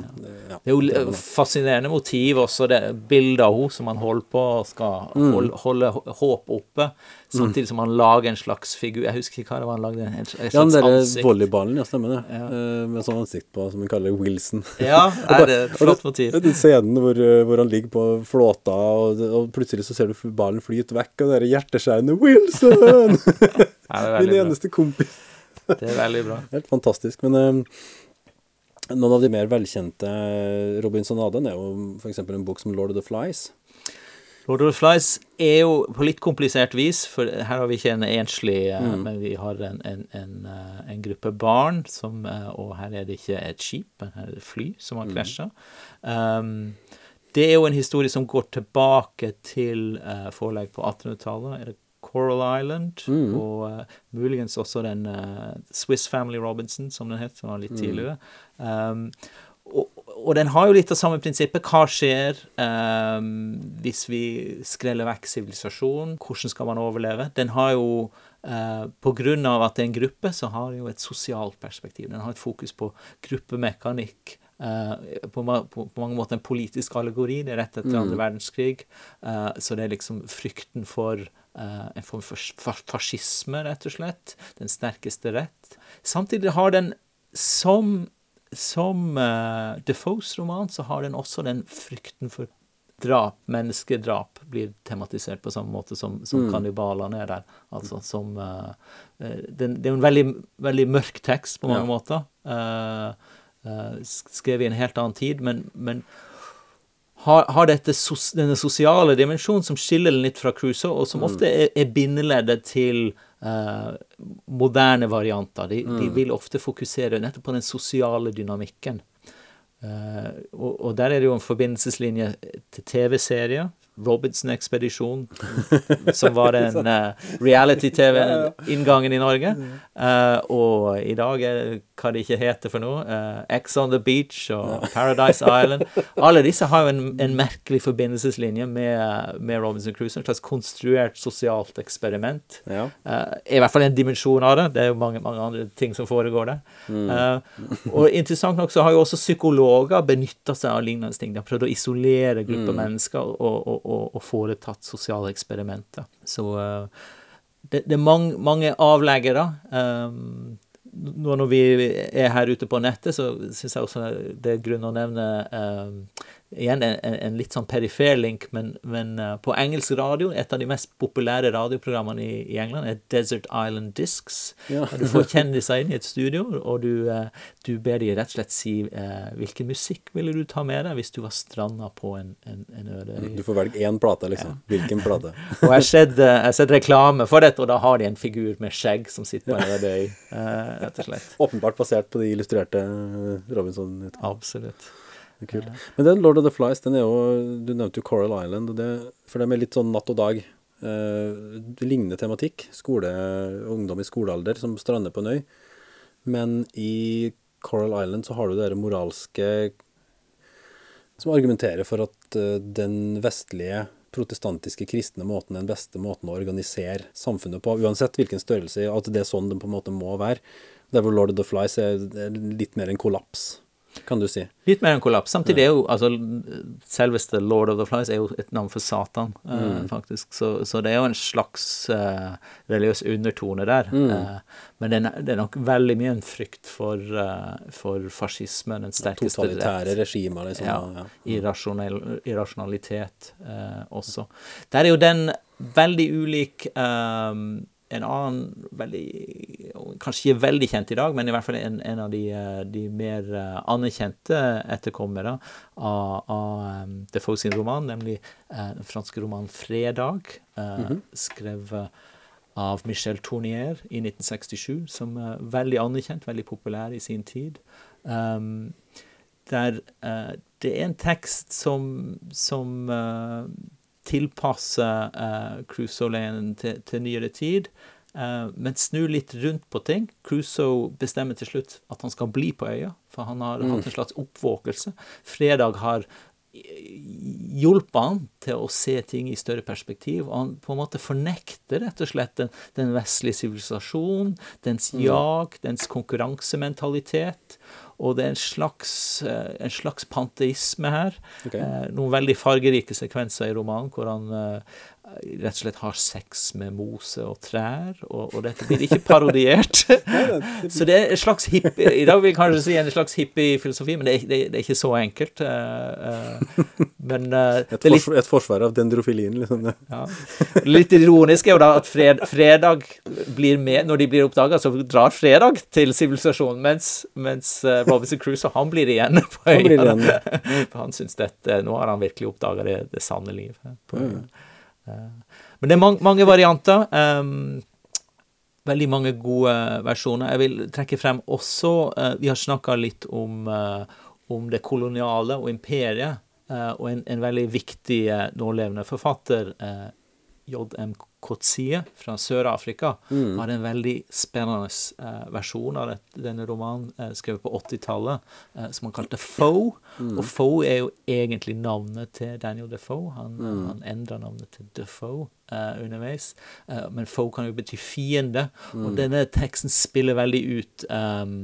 ja. Det er jo er fascinerende motiv også, det bildet av henne som han holder på og skal Mm. holde, holde hå- håpet oppe, samtidig som han lager en slags figur Jeg husker ikke hva det var han lagde. En, slags slags Ja, den derre ansikt. volleyballen, ja, stemmer det. Ja. med sånn ansikt på, som han kaller Wilson. Ja, <laughs> er det et Og flott motiv. Den scenen hvor, eh, hvor han ligger på flåta, og, og plutselig så ser du ballen flyte vekk, og det er hjerteskjærende 'Wilson!' <laughs> Ja, Min eneste kompis. Det er veldig bra. Helt fantastisk. Men eh, noen av de mer velkjente Robinsonaden er jo f.eks. en bok som 'Lord of the Flies'. Lord of the Flies er jo på litt komplisert vis, for her har vi ikke en enslig, eh, Mm. men vi har en, en, en, eh, en gruppe barn, som, eh, og her er det ikke et skip, men her er det fly som Mm. har krasja. Um, det er jo en historie som går tilbake til uh, forlegg på 1800-tallet. Coral Island? Og uh, muligens også den uh, Swiss Family Robinson, som den het, som var litt tidligere. Um, og, og den har jo litt av samme prinsippet. Hva skjer um, hvis vi skreller vekk sivilisasjonen? Hvordan skal man overleve? Den har jo Uh, på grunn av at det er en gruppe, så har det jo et sosialt perspektiv. Den har et fokus på gruppemekanikk. Uh, på, på, på, mange måter en politisk allegori. Det er rett etter andre verdenskrig. Uh, så det er liksom frykten for en form for fascisme, rett og slett. Den sterkeste rett. Samtidig har den, som, som Defoes roman, så har den også den frykten for drap, menneskedrap, blir tematisert på samme måte som, som mm. kannibalene er der. Altså som uh, det, det, er jo en veldig, veldig mørk tekst på mange ja. måter. Uh, uh, skrevet i en helt annen tid, men, men har, har dette sos, denne sosiale dimensjonen som skiller den litt fra Crusoe, og som mm. ofte er, er bindeleddet til moderne varianter. De, mm. de, vil ofte fokusere nettopp på den sosiale dynamikken. Uh, og, og, der er det jo en forbindelseslinje til TV-serier. Robinson-ekspedisjon, <laughs> som var den uh, reality-TV-inngangen i Norge. Uh, og i dag er det hva det ikke heter for noe. Uh, X on the Beach og <laughs> Paradise Island. Alle disse har jo en, en merkelig forbindelseslinje med, med Robinson Crusoe. Et slags konstruert sosialt eksperiment. Ja. I hvert fall en dimensjon av det. Det er jo mange, mange andre ting som foregår der. Mm. og interessant nok så har jo også psykologer benytta seg av lignende ting. De har prøvd å isolere grupper mm. mennesker og, og og, og foretatt sosiale eksperimenter. Så uh, det, det, er mange, mange avleggere. Um, nå når vi er her ute på nettet, så syns jeg også det er grunn å nevne um, igjen en, en, litt sånn perifer link, men, men uh, på engelsk radio, et av de mest populære radioprogrammene i, i England, er Desert Island Discs. Ja. du får kjendiser inn i et studio, og du, uh, du ber de rett og slett si eh, hvilken musikk ville du ta med deg hvis du var stranda på en, en, en øde øy. Du får velge én plate, liksom. Ja. Hvilken plate? <laughs> og jeg har sett, sett, reklame for dette, og da har de en figur med skjegg som sitter på en øde øy, rett og slett. <laughs> Åpenbart basert på de illustrerte Robinson-utgavene. Absolutt. Det er kult. Men den Lord of the Flies, den er jo Du nevnte jo Coral Island, det, for dem er litt sånn natt og dag. Eh, lignende tematikk. Skole, ungdom i skolealder som strander på en øy. Men i Coral Island så har du det moralske som argumenterer for at uh, den vestlige protestantiske kristne måten er den beste måten å organisere samfunnet på, uansett hvilken størrelse, at det er sånn det på en måte må være. Der hvor Lord of the Flies er, er litt mer en kollaps kan du si. Litt mer enn kollaps. Samtidig er jo altså Selveste Lord of the Flies er jo et navn for Satan, eh, mm. uh, faktisk. Så, så, det er jo en slags uh, religiøs undertone der. Mm. Uh, men det er, det er, nok veldig mye en frykt for, for fascisme, den sterkeste rett. Totalitære regimer, liksom. Ja. ja. Irrasjonal, irrasjonalitet også. Der er jo den veldig ulik um, en annen veldig Kanskje ikke veldig kjent i dag, men i hvert fall en, en av de, eh, de, mer eh, anerkjente etterkommere av, av Defoe sin roman, nemlig uh, den franske romanen 'Fredag', uh, mm -hmm. skrevet av Michel Tournier i 1967, som er veldig anerkjent, veldig populær i sin tid. Um, der uh, det er en tekst som, som tilpasse uh, Crusoe-leiren til, til, nyere tid, uh, men snu litt rundt på ting. Crusoe bestemmer til slutt at han skal bli på øya, for han har mm. hatt en slags oppvåkelse. Fredag har hjulpet han til å se ting i større perspektiv. Og han på en måte fornekter rett og slett den, den vestlige sivilisasjonen, dens mm. jag, dens konkurransementalitet. Og det er en slags, eh, en slags panteisme her. Okay. Eh, noen veldig fargerike sekvenser i romanen hvor han eh, rett og slett har sex med mose og trær, og, og dette blir ikke parodiert. <laughs> så det er en slags hippie I dag vil jeg kanskje si en slags hippie-filosofi, men det er, det, det er, ikke så enkelt. men et, litt, forsvar, et, forsvar av dendrofilien, liksom. ja. Litt ironisk er jo da at fred, fredag blir med Når de blir oppdaga, så drar fredag til sivilisasjonen, mens, mens Robinson Crusoe, han blir igjen <laughs> på øya. Han, For han syns dette Nå har han virkelig oppdaga det, det, sanne liv. På, mm. Uh, men det er mange, mange varianter. Um, veldig mange gode versjoner. Jeg vil trekke frem også uh, Vi har snakka litt om, uh, om det koloniale og imperiet. Uh, og en, en veldig viktig eh, nålevende forfatter, eh, J.M. Kotsie fra Sør-Afrika, har en veldig spennende eh, versjon av det, denne romanen, eh, skrevet på 80-tallet, eh, som han kalte Foe. Og Foe er jo egentlig navnet til Daniel Defoe. Han, han endra navnet til Defoe eh, underveis. Eh, men Foe kan jo bety fiende, og denne teksten spiller veldig ut um,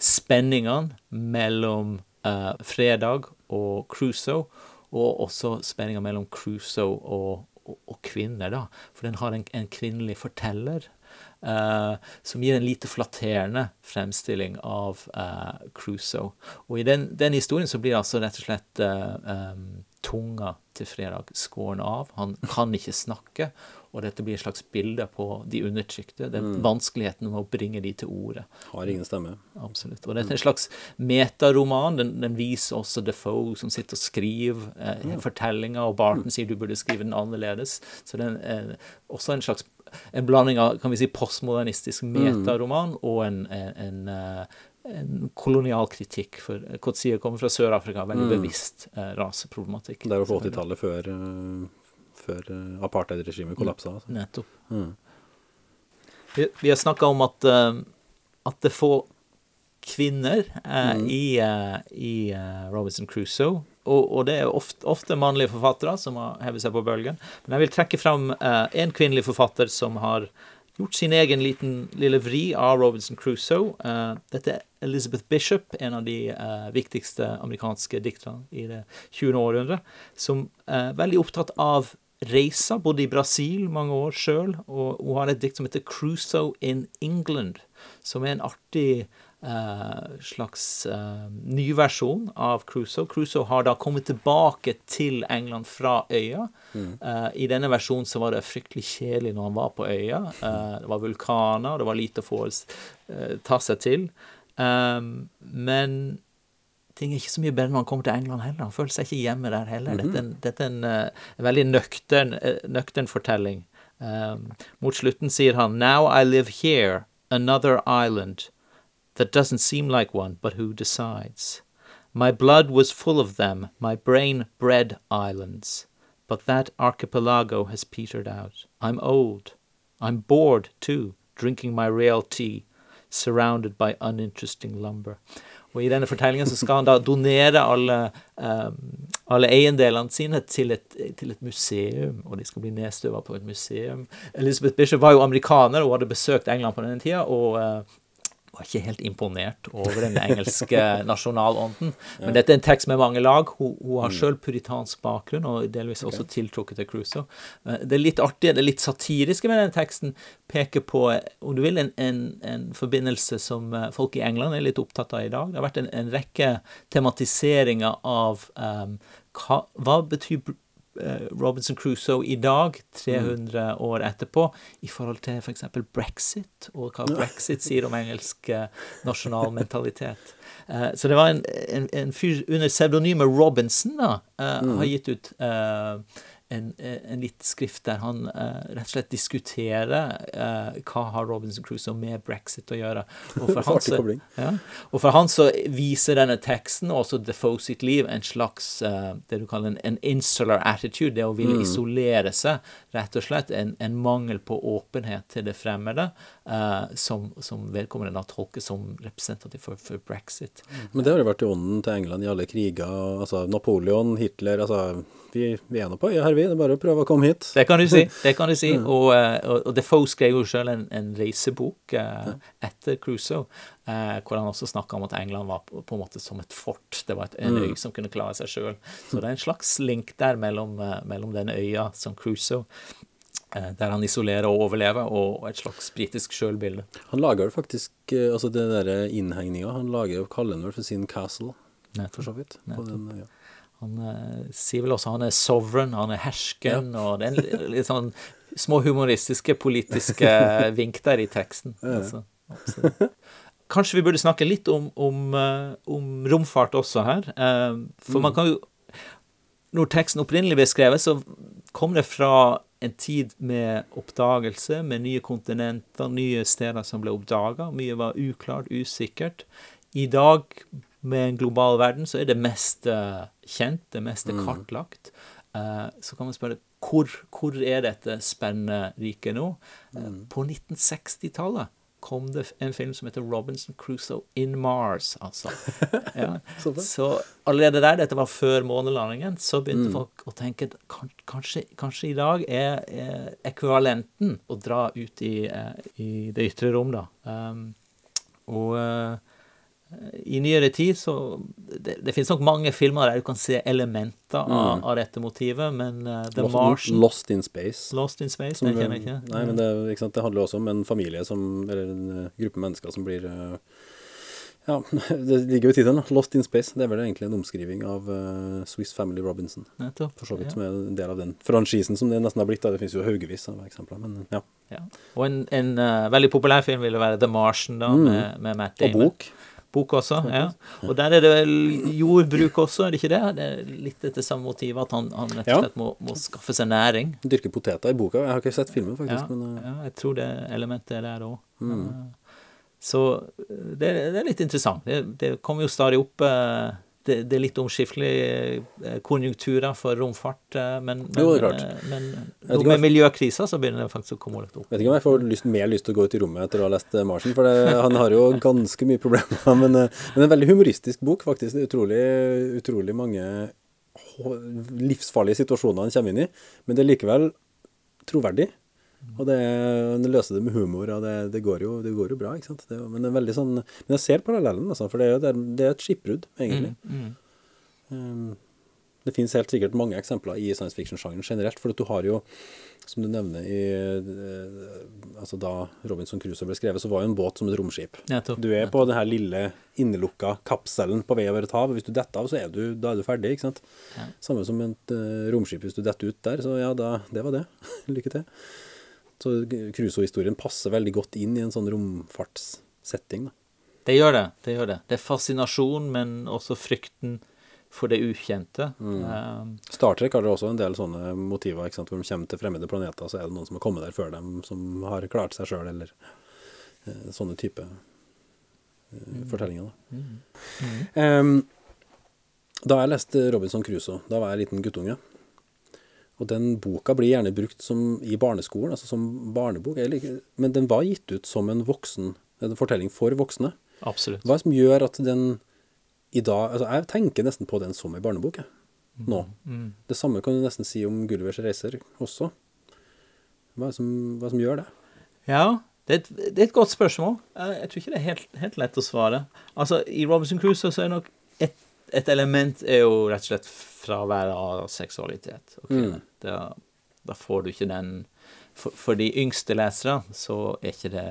spenningene mellom eh, Fredag og Crusoe, og også spenninga mellom Crusoe og, og, og kvinner, da. For den har en, en kvinnelig forteller. eh, som gir en lite flatterende fremstilling av eh, Crusoe. Og i den, den historien så blir altså rett og slett eh, em, tunga til Fredag skåren av. Han kan ikke snakke, og dette blir et slags bilde på de undertrykte. Den vanskeligheten med å bringe de til orde. Har ingen stemme. Absolutt. Og dette er en slags metaroman. Den, den viser også Defoe som sitter og skriver eh, fortellinger, og Barton sier du burde skrive den annerledes. Så den er også en slags en blanding av kan vi si, postmodernistisk metaroman og en, en, en, eh, en kolonial kritikk. For Kotsie kommer fra Sør-Afrika, veldig bevisst eh, raseproblematikk. Det er jo på 80-tallet, før, eh, før eh, apartheidregimet kollapsa. Altså. Nettopp. Vi, vi har snakka om at, eh, at det få kvinner eh, i, eh, i eh, Robinson Crusoe. Og, og det er ofte, ofte mannlige forfattere som har hevet seg på bølgen. Men jeg vil trekke fram eh, en kvinnelig forfatter som har gjort sin egen liten lille vri av Robinson Crusoe. Eh, dette Elizabeth Bishop, en av de eh, viktigste amerikanske dikterne i det 20. århundre, som er veldig opptatt av reiser, bodde i Brasil mange år sjøl, og hun har et dikt som heter 'Crusoe in England', som er en artig eh, slags eh, ny versjon av Crusoe. Crusoe har da kommet tilbake til England fra øya. Eh, I denne versjonen så var det fryktelig kjedelig når han var på øya. Eh, det var vulkaner, det var lite å få eh, ta seg til. Um, men ting er ikke så mye bedre når han kommer til England heller. Han føler seg ikke hjemme der heller. Dette er en, dette er en, en veldig nøktern, eh, nøktern fortelling. Um, mot slutten sier han Now I live here, another island that doesn't seem like one, but who decides? My blood was full of them, my brain bred islands, but that archipelago has petered out. I'm old. I'm bored, too, drinking my real tea, surrounded by uninteresting lumber. Og i denne fortellingen så skal han da donere alle, um, alle eiendelene sine til et, til et museum, og de skal bli nedstøva på et museum. Elizabeth Bishop var jo amerikaner og hadde besøkt England på denne tida, og uh, var ikke helt imponert over den engelske <laughs> nasjonalånden. Men dette er en tekst med mange lag. Hun, hun har sjøl puritansk bakgrunn, og delvis også tiltrukket til Crusoe. Eh, Det er litt artige, det er litt satiriske med den teksten. Peker på, om du vil, en, en, en forbindelse som eh, folk i England er litt opptatt av i dag. Det har vært en, en rekke tematiseringer av um, hva, hva betyr eh, Robinson Crusoe i dag, 300 år etterpå, i forhold til f.eks. brexit, og hva brexit sier om engelsk eh, nasjonal mentalitet. Eh, så det var en, en, en fyr under pseudonymet Robinson da, eh, har gitt ut eh, en, en liten skrift der han eh, rett og slett diskuterer eh, hva har Robinson Crusoe med brexit å gjøre. Og for, <laughs> han så, ja, og for han så viser denne teksten, og også Defoe sitt liv, en slags eh, det du kaller en, en insular attitude, det å ville isolere seg, rett og slett. En, en mangel på åpenhet til det fremmede, eh, som, som vedkommende da tolker som representativ for, for brexit. Men det har jo vært i ånden til England i alle kriger. Altså Napoleon, Hitler altså Vi, vi er nå på øya her, vi. Det er bare å prøve å komme hit. Det kan du si. det kan du si. <laughs> Og, eh, og, og Defoe skrev jo selv en, en reisebok eh, etter Crusoe, eh, hvor han også snakka om at England var på, på en måte som et fort. Det var et, en øy som kunne klare seg sjøl. Så det er en slags link der mellom, eh, mellom den øya som Crusoe, eh, der han isolerer og overlever, og et slags britisk sjølbilde. Han lager jo faktisk altså det derre innhegninga. Han lager jo kaller den vel for sin castle, for så vidt. På den, ja. Han eh, sier vel også han er sovereign, han er hersken, og det er en litt sånn små humoristiske politiske <laughs> vink der i teksten. Altså. Kanskje vi burde snakke litt om, om, eh, om romfart også her. eh, For man kan jo Når teksten opprinnelig ble skrevet, så kom det fra en tid med oppdagelse, med nye kontinenter, nye steder som ble oppdaga. Mye var uklart, usikkert. I dag med en global verden, så er det meste kjent, det meste kartlagt. Uh, så kan man spørre hvor, hvor er dette spennende riket nå? Uh, På 1960-tallet kom det en film som heter Robinson Crusoe in Mars, altså. <laughs> Ja. så allerede der, dette var før månelandingen, så begynte folk å tenke kan, kanskje, kanskje i dag er, er ekvivalenten å dra ut i, eh, i det ytre rom, da. Um, og i nyere tid så Det, det finnes nok mange filmer der du kan se elementer av, av dette motivet, men uh, The Lost, Martian Lost in Space. Lost in Space, Som, det kjenner jeg ikke. Nei, men det, ikke sant, det handler også om en familie som Eller en eh, gruppe mennesker som blir uh, Ja, <laughs> det ligger jo i tittelen. Lost in Space. Det er vel egentlig en omskriving av uh, Swiss Family Robinson. Nettopp. For så vidt, ja. som er en del av den franchisen som det nesten har blitt. da. Det finnes jo haugevis av eksempler, men ja. Ja. Og en, en veldig populær film ville være The Martian, da, med, med Matt Damon. Og bok. Bok også, ja. Og der er det vel jordbruk også, er det ikke det? Det er litt etter samme motiv, at han, han rett og slett må, må skaffe seg næring. Dyrke poteter i boka. Jeg har ikke sett filmen, Ja, faktisk. men eh, ja, jeg tror det elementet er der òg. Mm. Så det, det er litt interessant. Det, det kommer jo stadig opp eh, det, det er litt omskiftelige eh, konjunkturer for romfart, eh, men, men, Jo, det klart. eh, men med jeg... miljøkrisa så begynner det faktisk å komme litt opp. Vet ikke om jeg får lyst, mer lyst til å gå ut i rommet etter å ha lest Marsen, for det, han har jo <laughs> ganske mye problemer. <laughs> Men, men en veldig humoristisk bok, faktisk. Det utrolig, utrolig mange livsfarlige situasjoner han kommer inn i. Men det er likevel troverdig. Og det, løser det med humor, og det, det, går, jo, det går jo bra. ikke sant? Det, men det er veldig sånn, men jeg ser parallellen, altså, for det er jo det, er- det er et skipbrudd, egentlig. Mm. Um, det finnes helt sikkert mange eksempler i science fiction-sjangeren generelt, for du har jo, som du nevner i eh, Altså da Robinson Crusoe ble skrevet, så var jo en båt som et romskip. Nettopp. Du er på den her lille innelukka kapselen på vei over et hav, og hvis du detter av, så er du, da er du ferdig, ikke sant? Samme som et uh, romskip hvis du detter ut der, så ja, da, det var det. <laughs> Lykke til. Så Crusoe-historien passer veldig godt inn i en sånn romfartssetting, da. Det gjør det. Det gjør det. Det er fascinasjon, men også frykten for det ukjente. Mm. Um, Star Trek har det også en del sånne motiver, ikke sant? hvor de kommer til fremmede planeter, så er det noen som har kommet der før dem, som har klart seg sjøl, eller uh, sånne type eh, fortellinger. Da. Em, da jeg leste Robinson Crusoe, da var jeg liten guttunge. Og den boka blir gjerne brukt som, i barneskolen, altså som barnebok. eller Men den var gitt ut som en voksen, en fortelling for voksne. absolutt. Hva er det som gjør at den i dag altså Jeg tenker nesten på den som en barnebok, jeg. Nå. Det samme kan du nesten si om Gullivers reiser også. Hva som, hva det som gjør det? Ja, det er, et, det er et godt spørsmål. Jeg, jeg tror ikke det er helt, helt lett å svare. Altså, I Robinson Crusoe så er nok et, element er jo rett og slett fraværet av seksualitet. Ok, da, da får du ikke den for, for de yngste lesere så er ikke det,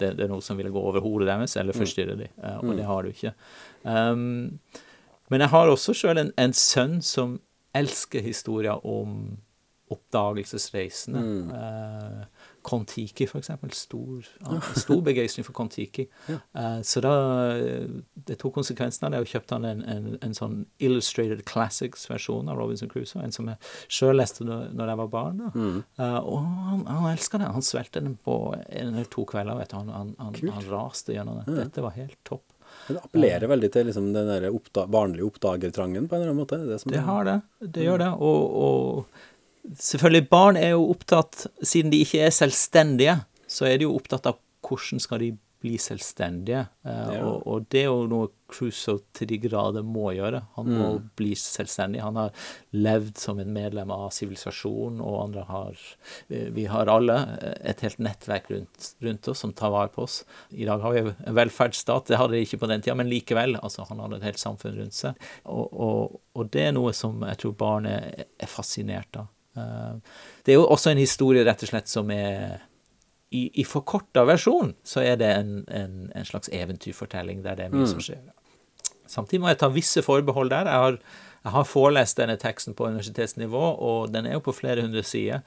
det, det er noe som vil gå over hodet deres eller forstyrre dem, eh, og det har du ikke. Um, men jeg har også sjøl en, en sønn som elsker historier om oppdagelsesreisende. Eh, Kon-Tiki, eksempel. Stor, ja, stor begeistring for Kon-Tiki. <laughs> Eh, så da Det tok konsekvensen av det, og kjøpte han en, en, en sånn Illustrated Classics-versjon av Robinson Crusoe. En som jeg sjøl leste når jeg var barn. Da. Uh, og han, han elska det. Han svelgte den på en eller to kvelder. vet du. Han, han, han, han raste gjennom det. Dette var helt topp. Det appellerer veldig til liksom, den der oppda barnlige oppdagertrangen på en eller annen måte. Det, som Det har det. Det gjør det. Og, og selvfølgelig, barn er jo opptatt Siden de ikke er selvstendige, så er de jo opptatt av hvordan skal de bli selvstendige. Eh, Ja. og, og det er jo noe Crusoe til de grader må gjøre. Han må bli selvstendig. Han har levd som en medlem av sivilisasjonen, og andre har eh, Vi har alle eh, et helt nettverk rundt, rundt oss som tar vare på oss. I dag har vi en velferdsstat, det hadde de ikke på den tida, men likevel. altså Han hadde et helt samfunn rundt seg. Og, og, og det er noe som jeg tror barn er, er fascinert av. Eh, Det er jo også en historie rett og slett som er i, i forkorta versjon så er det en, en, en slags eventyrfortelling der det er mye som skjer. Samtidig må jeg ta visse forbehold der. Jeg har, jeg har forelest denne teksten på universitetsnivå, og den er jo på flere hundre sider.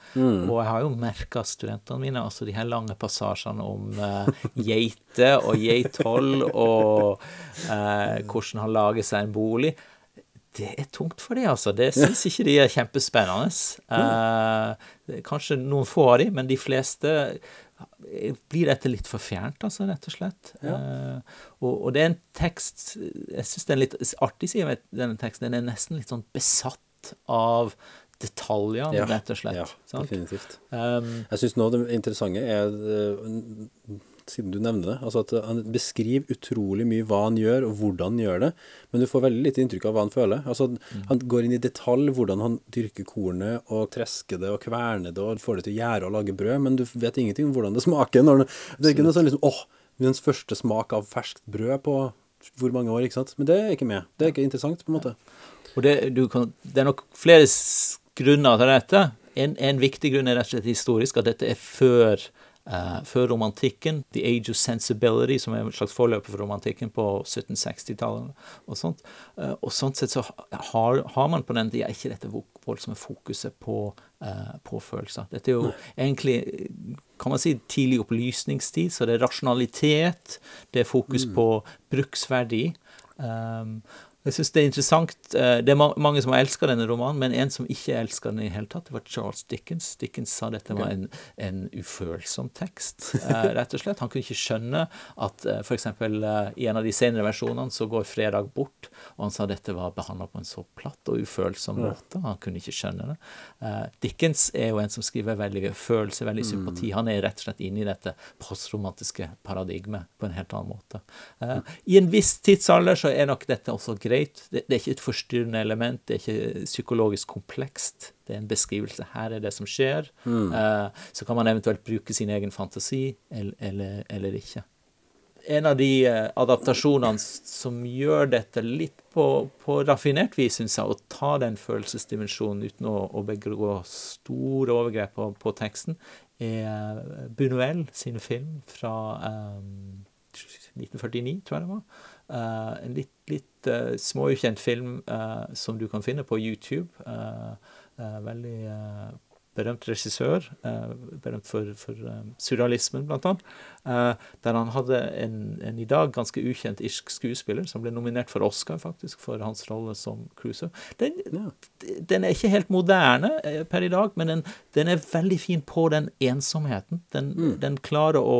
Og jeg har jo merka studentene mine, altså de her lange passasjene om uh, geiter og geithold, og uh, hvordan han lager seg en bolig. Det er tungt for de, altså. Det syns ikke de er kjempespennende. Eh, kanskje noen få av de, men de fleste blir dette litt for fjernt, altså, rett og slett. Eh, og, og det er en tekst Jeg syns det er en litt artig side ved denne teksten. Den er nesten litt sånn besatt av detaljene, rett og slett. Ja, sant? definitivt. Um, Jeg syns nå det interessante er, eh, siden du nevner det, altså at han beskriver utrolig mye hva han gjør, og hvordan han gjør det, men du får veldig lite inntrykk av hva han føler. Altså, Han går inn i detalj hvordan han dyrker kornet, og tresker det, og kverner det, og får det til å gjære og lage brød, men du vet ingenting om hvordan det smaker. Når det, det er ikke noe sånn liksom åh, min første smak av ferskt brød på hvor mange år, ikke sant. Men det er ikke med. Det er ikke interessant, på en måte. Og det, du kan, det er nok flere grunner til dette. En, en viktig grunn er rett og slett historisk, at dette er før, eh, før romantikken. The Age of Sensibility, som er en slags forløper for romantikken på 1760-tallet. Og sånt. uh, og sånn sett så har, har man på den tida ikke dette vo- voldsomme fokuset på, uh, på følelser. Dette er jo egentlig kan man si tidlig opplysningstid, så det er rasjonalitet, det er fokus på bruksverdi. Um, jeg syns det er interessant eh, Det er mange som har elska denne romanen, men en som ikke elska den i hele tatt, det var Charles Dickens. Dickens sa dette var en, en ufølsom tekst, eh, rett og slett. Han kunne ikke skjønne at uh, f.eks. I en av de senere versjonene så går fredag bort, og han sa dette var behandla på en så platt og ufølsom måte. Han kunne ikke skjønne det. Eh, Dickens er jo en som skriver veldig følelse, veldig sympati. Han er rett og slett inne i dette postromantiske paradigmet på en helt annen måte. Eh, I en viss tidsalder så er nok dette også greit. Det, det er ikke et forstyrrende element, det er ikke psykologisk komplekst. Det er en beskrivelse. Her er det som skjer. Eh, så kan man eventuelt bruke sin egen fantasi, eller, eller, eller ikke en av de eh, adaptasjonene som gjør dette litt på, på raffinert vis, syns jeg, å ta den følelsesdimensjonen uten å, å begå store overgrep på, på teksten, er Bunuel sin film fra um, 1949, tror jeg det var. Eh, en litt, litt eh, småukjent film eh, som du kan finne på YouTube. Veldig berømt regissør, berømt for, for surrealismen, blant annet. Der han hadde en, en i dag ganske ukjent irsk skuespiller som ble nominert for Oscar, faktisk, for hans rolle som Cruiser. Den, den er ikke helt moderne per i dag, men den, den er veldig fin på den ensomheten. Den, den klarer å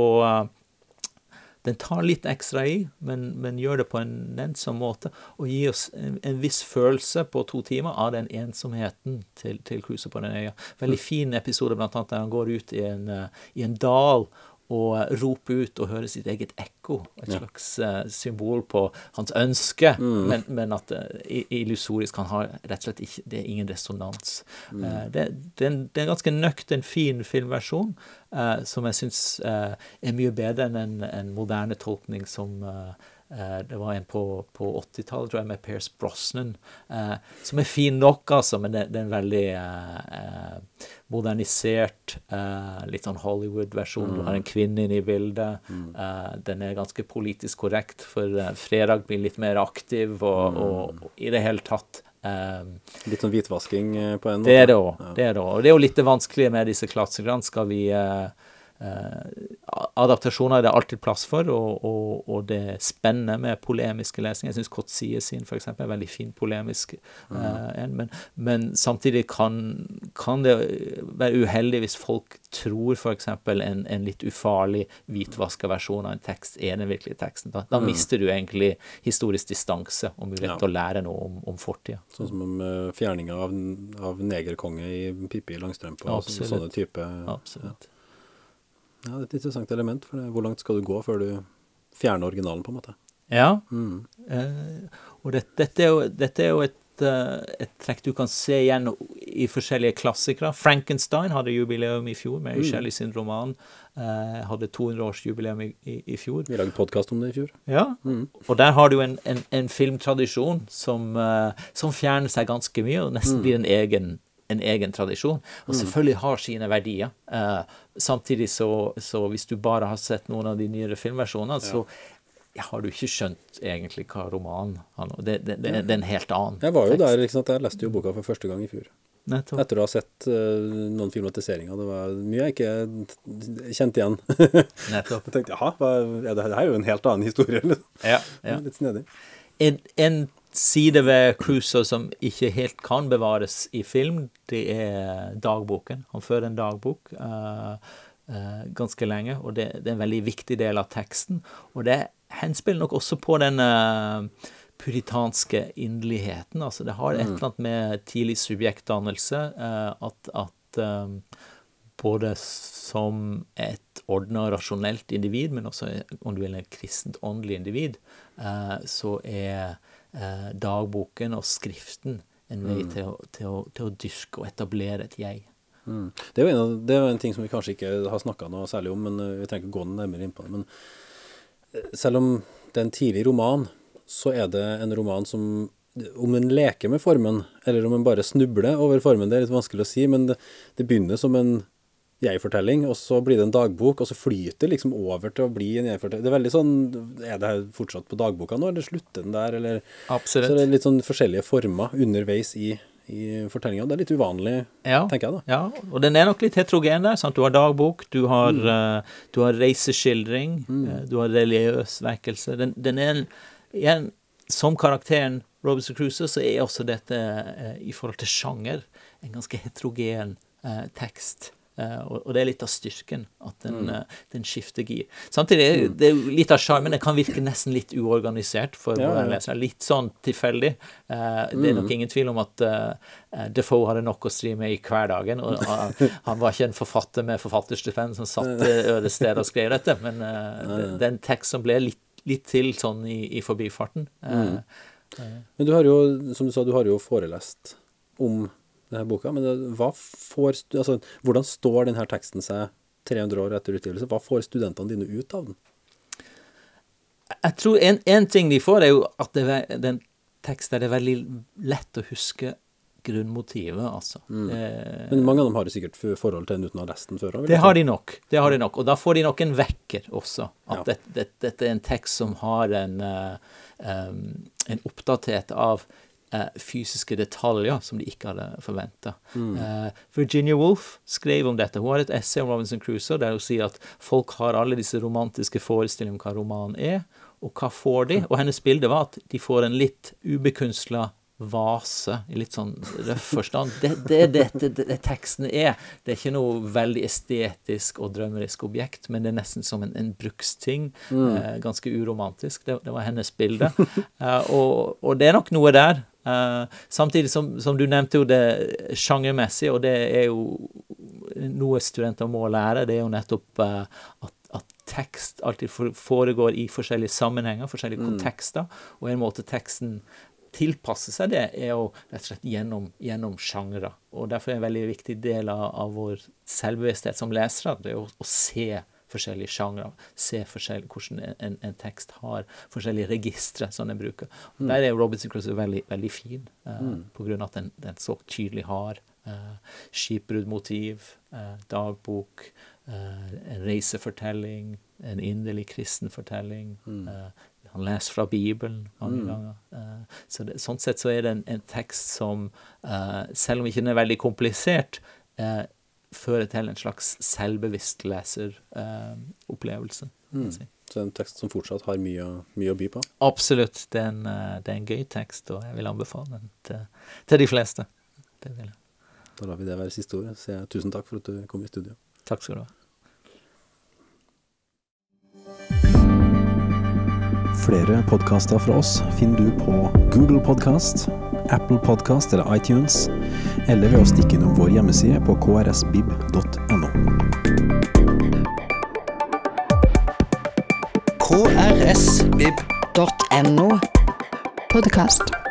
den tar litt ekstra i, men, men gjør det på en nennsom måte, og gir oss en, en viss følelse på to timer av den ensomheten til, til Crusoe på den øya. Veldig fin episode, blant annet, der han går ut i en, eh, i en dal og rope ut og høre sitt eget ekko. Et slags eh, symbol på hans ønske, men, men at uh, illusorisk han har rett og slett ikke Det er ingen resonans. Eh, det, det, er en, det er en ganske nøktern, fin filmversjon eh, som jeg syns eh, er mye bedre enn en, en moderne tolkning som eh, eh, det var en på, på 80-tallet, tror jeg, med Pierce Brosnan, eh, som er fin nok, altså, men det, det er en veldig eh, eh, modernisert, eh, litt sånn Hollywood-versjon. Du har en kvinne inne i bildet. Eh, den er ganske politisk korrekt, for eh, Fredag blir litt mer aktiv, og, og, og i det hele tatt eh, Litt sånn hvitvasking eh, på en måte. det er det òg. Det er det. Og det er jo litt det vanskelige med disse klassikerne. Skal vi eh, eh, Adaptasjoner er det alltid plass for, og, og, og det spenner med polemiske lesninger. Jeg syns Kotsie sin for eksempel, er veldig fin polemisk eh, en, men, men samtidig kan, kan det være uheldig hvis folk tror f.eks. En, en litt ufarlig hvitvaska versjon av en tekst er den virkelige teksten. Da, da mister du egentlig historisk distanse og mulighet Ja. til å lære noe om, om fortida. Sånn som om uh, fjerninga av, av negerkonge i Pippi Langstrømpe og så- sånne type Absolutt. Ja, det er et interessant element, for det, hvor langt skal du gå før du fjerner originalen, på en måte? Ja. Mm. Eh, og det, dette er jo, dette er jo et, eh, et trekk du kan se igjen i forskjellige klassikere. Frankenstein hadde jubileum i fjor, med Shelley sin roman. eh, hadde 200-årsjubileum i, i, i fjor. Vi lagde podkast om det i fjor. Ja, og der har du en, en, en filmtradisjon som, eh, som fjerner seg ganske mye, og nesten blir en egen, en egen tradisjon. Og selvfølgelig har sine verdier. Eh, samtidig så, så hvis du bare har sett noen av de nyere filmversjonene, så har du ikke skjønt egentlig hva romanen handler om. Det, det, det, det er en helt annen Jeg var jo tekst. der, ikke sant? jeg leste jo boka for første gang i fjor. Nettopp. Etter å ha sett uh, noen filmatiseringer. Det var mye jeg ikke kjente igjen. <laughs> Nettopp. jeg tenkte jaha, hva, ja, det, det her er jo en helt annen historie. Liksom. Ja, ja. Litt snedig. En, en side ved Cruiser som ikke helt kan bevares i film, det er dagboken. Han fører en dagbok. uh, uh, ganske lenge, og det, det er en veldig viktig del av teksten. Og det henspiller nok også på den uh, puritanske inderligheten. Altså det har et eller annet med tidlig subjektdannelse at, at um, både som et ordna, rasjonelt individ, men også om du vil et kristent åndelig individ, så er eh, dagboken og skriften en vei til, å, til, å, til å dyrke og etablere et jeg. Mm. Det er en, det er en ting som vi kanskje ikke har snakka noe særlig om, men eh, vi trenger ikke gå nærmere inn på det. Men eh, selv om det er en tidlig roman, så er det en roman som om en leker med formen, eller om en bare snubler over formen, det er litt vanskelig å si, men det, det begynner som en jeg-fortelling, og så blir det en dagbok, og så flyter det liksom over til å bli en jeg-fortelling. Det er veldig sånn Er det her fortsatt på dagboka nå, eller slutter den der, eller Absolutt. Så det er litt sånn forskjellige former underveis i, i fortellinga. Det er litt uvanlig, Ja. tenker jeg, da. Ja, og den er nok litt heterogen der. sant? Du har dagbok, du har, eh, du har reiseskildring, eh, du har religiøs vekkelse. Den, den er en, igjen, som karakteren Robinson Crusoe, så er også dette, uh, i forhold til sjanger, en ganske heterogen tekst. Eh, og, det er litt av styrken, at den, mm. den skifter gir. Samtidig er det er jo litt av sjarmen. Det kan virke nesten litt uorganisert for Ja, våre lesere. Litt sånn tilfeldig. Eh, det er nok ingen tvil om at eh, Defoe hadde nok å stri med i hverdagen. Og han, var ikke en forfatter med forfatterstipend som satt <laughs> øde steder og skrev dette, men eh, det, det er en tekst som ble litt, litt til sånn i, i forbifarten. Mm. Men du har jo, som du sa, du har jo forelest om denne boka. Men hva får, altså, hvordan står denne teksten seg 300 år etter utgivelse? Hva får studentene dine ut av den? Jeg tror en, en ting de får, er jo at det, den teksten er det veldig lett å huske grunnmotivet, altså. Eh, Men mange av dem har sikkert forhold til den uten å ha lest den før. Det har de nok. det har de nok. Og da får de nok en vekker også. At Ja. det, det, dette er en tekst som har en, uh, um, en oppdatert av fysiske detaljer som de ikke hadde forventa. Virginia Woolf skrev om dette. Hun har et essay om Robinson Crusoe der hun sier at folk har alle disse romantiske forestillinger om hva romanen er, og hva får de? Og hennes bilde var at de får en litt ubekunstla vase, i litt sånn røff forstand. Det det er det, det, det teksten er. Det er ikke noe veldig estetisk og drømmerisk objekt, men det er nesten som en, en bruksting. Eh, ganske uromantisk. Det, det var hennes bilde. Eh, og, og det er nok noe der. Eh, samtidig som, som du nevnte jo det sjangermessig, og det er jo noe studenter må lære, det er jo nettopp eh, at, at tekst alltid foregår i forskjellige sammenhenger, forskjellige kontekster, og en måte teksten tilpasse seg det, er jo rett og slett gjennom, gjennom sjangre. Og derfor er en veldig viktig del av, av vår selvbevissthet som lesere det er å, å se forskjellige sjangre. Se forskjell, hvordan en, en, tekst har forskjellige registre som den bruker. Og Der er Robinson Crusoe veldig, veldig fin, på grunn av at den, den så tydelig har uh, skipbruddmotiv, uh, dagbok, uh, en reisefortelling, en inderlig kristen fortelling. Eh, han leser fra Bibelen mange ganger. Eh, så det, sånn sett så er det en, en tekst som, selv om ikke den er veldig komplisert, fører til en slags selvbevisst leseropplevelse. Uh, si. Så det er en tekst som fortsatt har mye, mye å by på. Absolutt. Det er, en, eh, det er en gøy tekst, og jeg vil anbefale den til, til de fleste. Det vil jeg. Da lar vi det være siste ordet. Så jeg tusen takk for at du kom i studio. Takk skal du ha. Flere podkaster fra oss finner du på Google Podkast, Apple Podkast eller iTunes, eller ved å stikke innom vår hjemmeside på krsbib.no. krsbib.no. Podkast.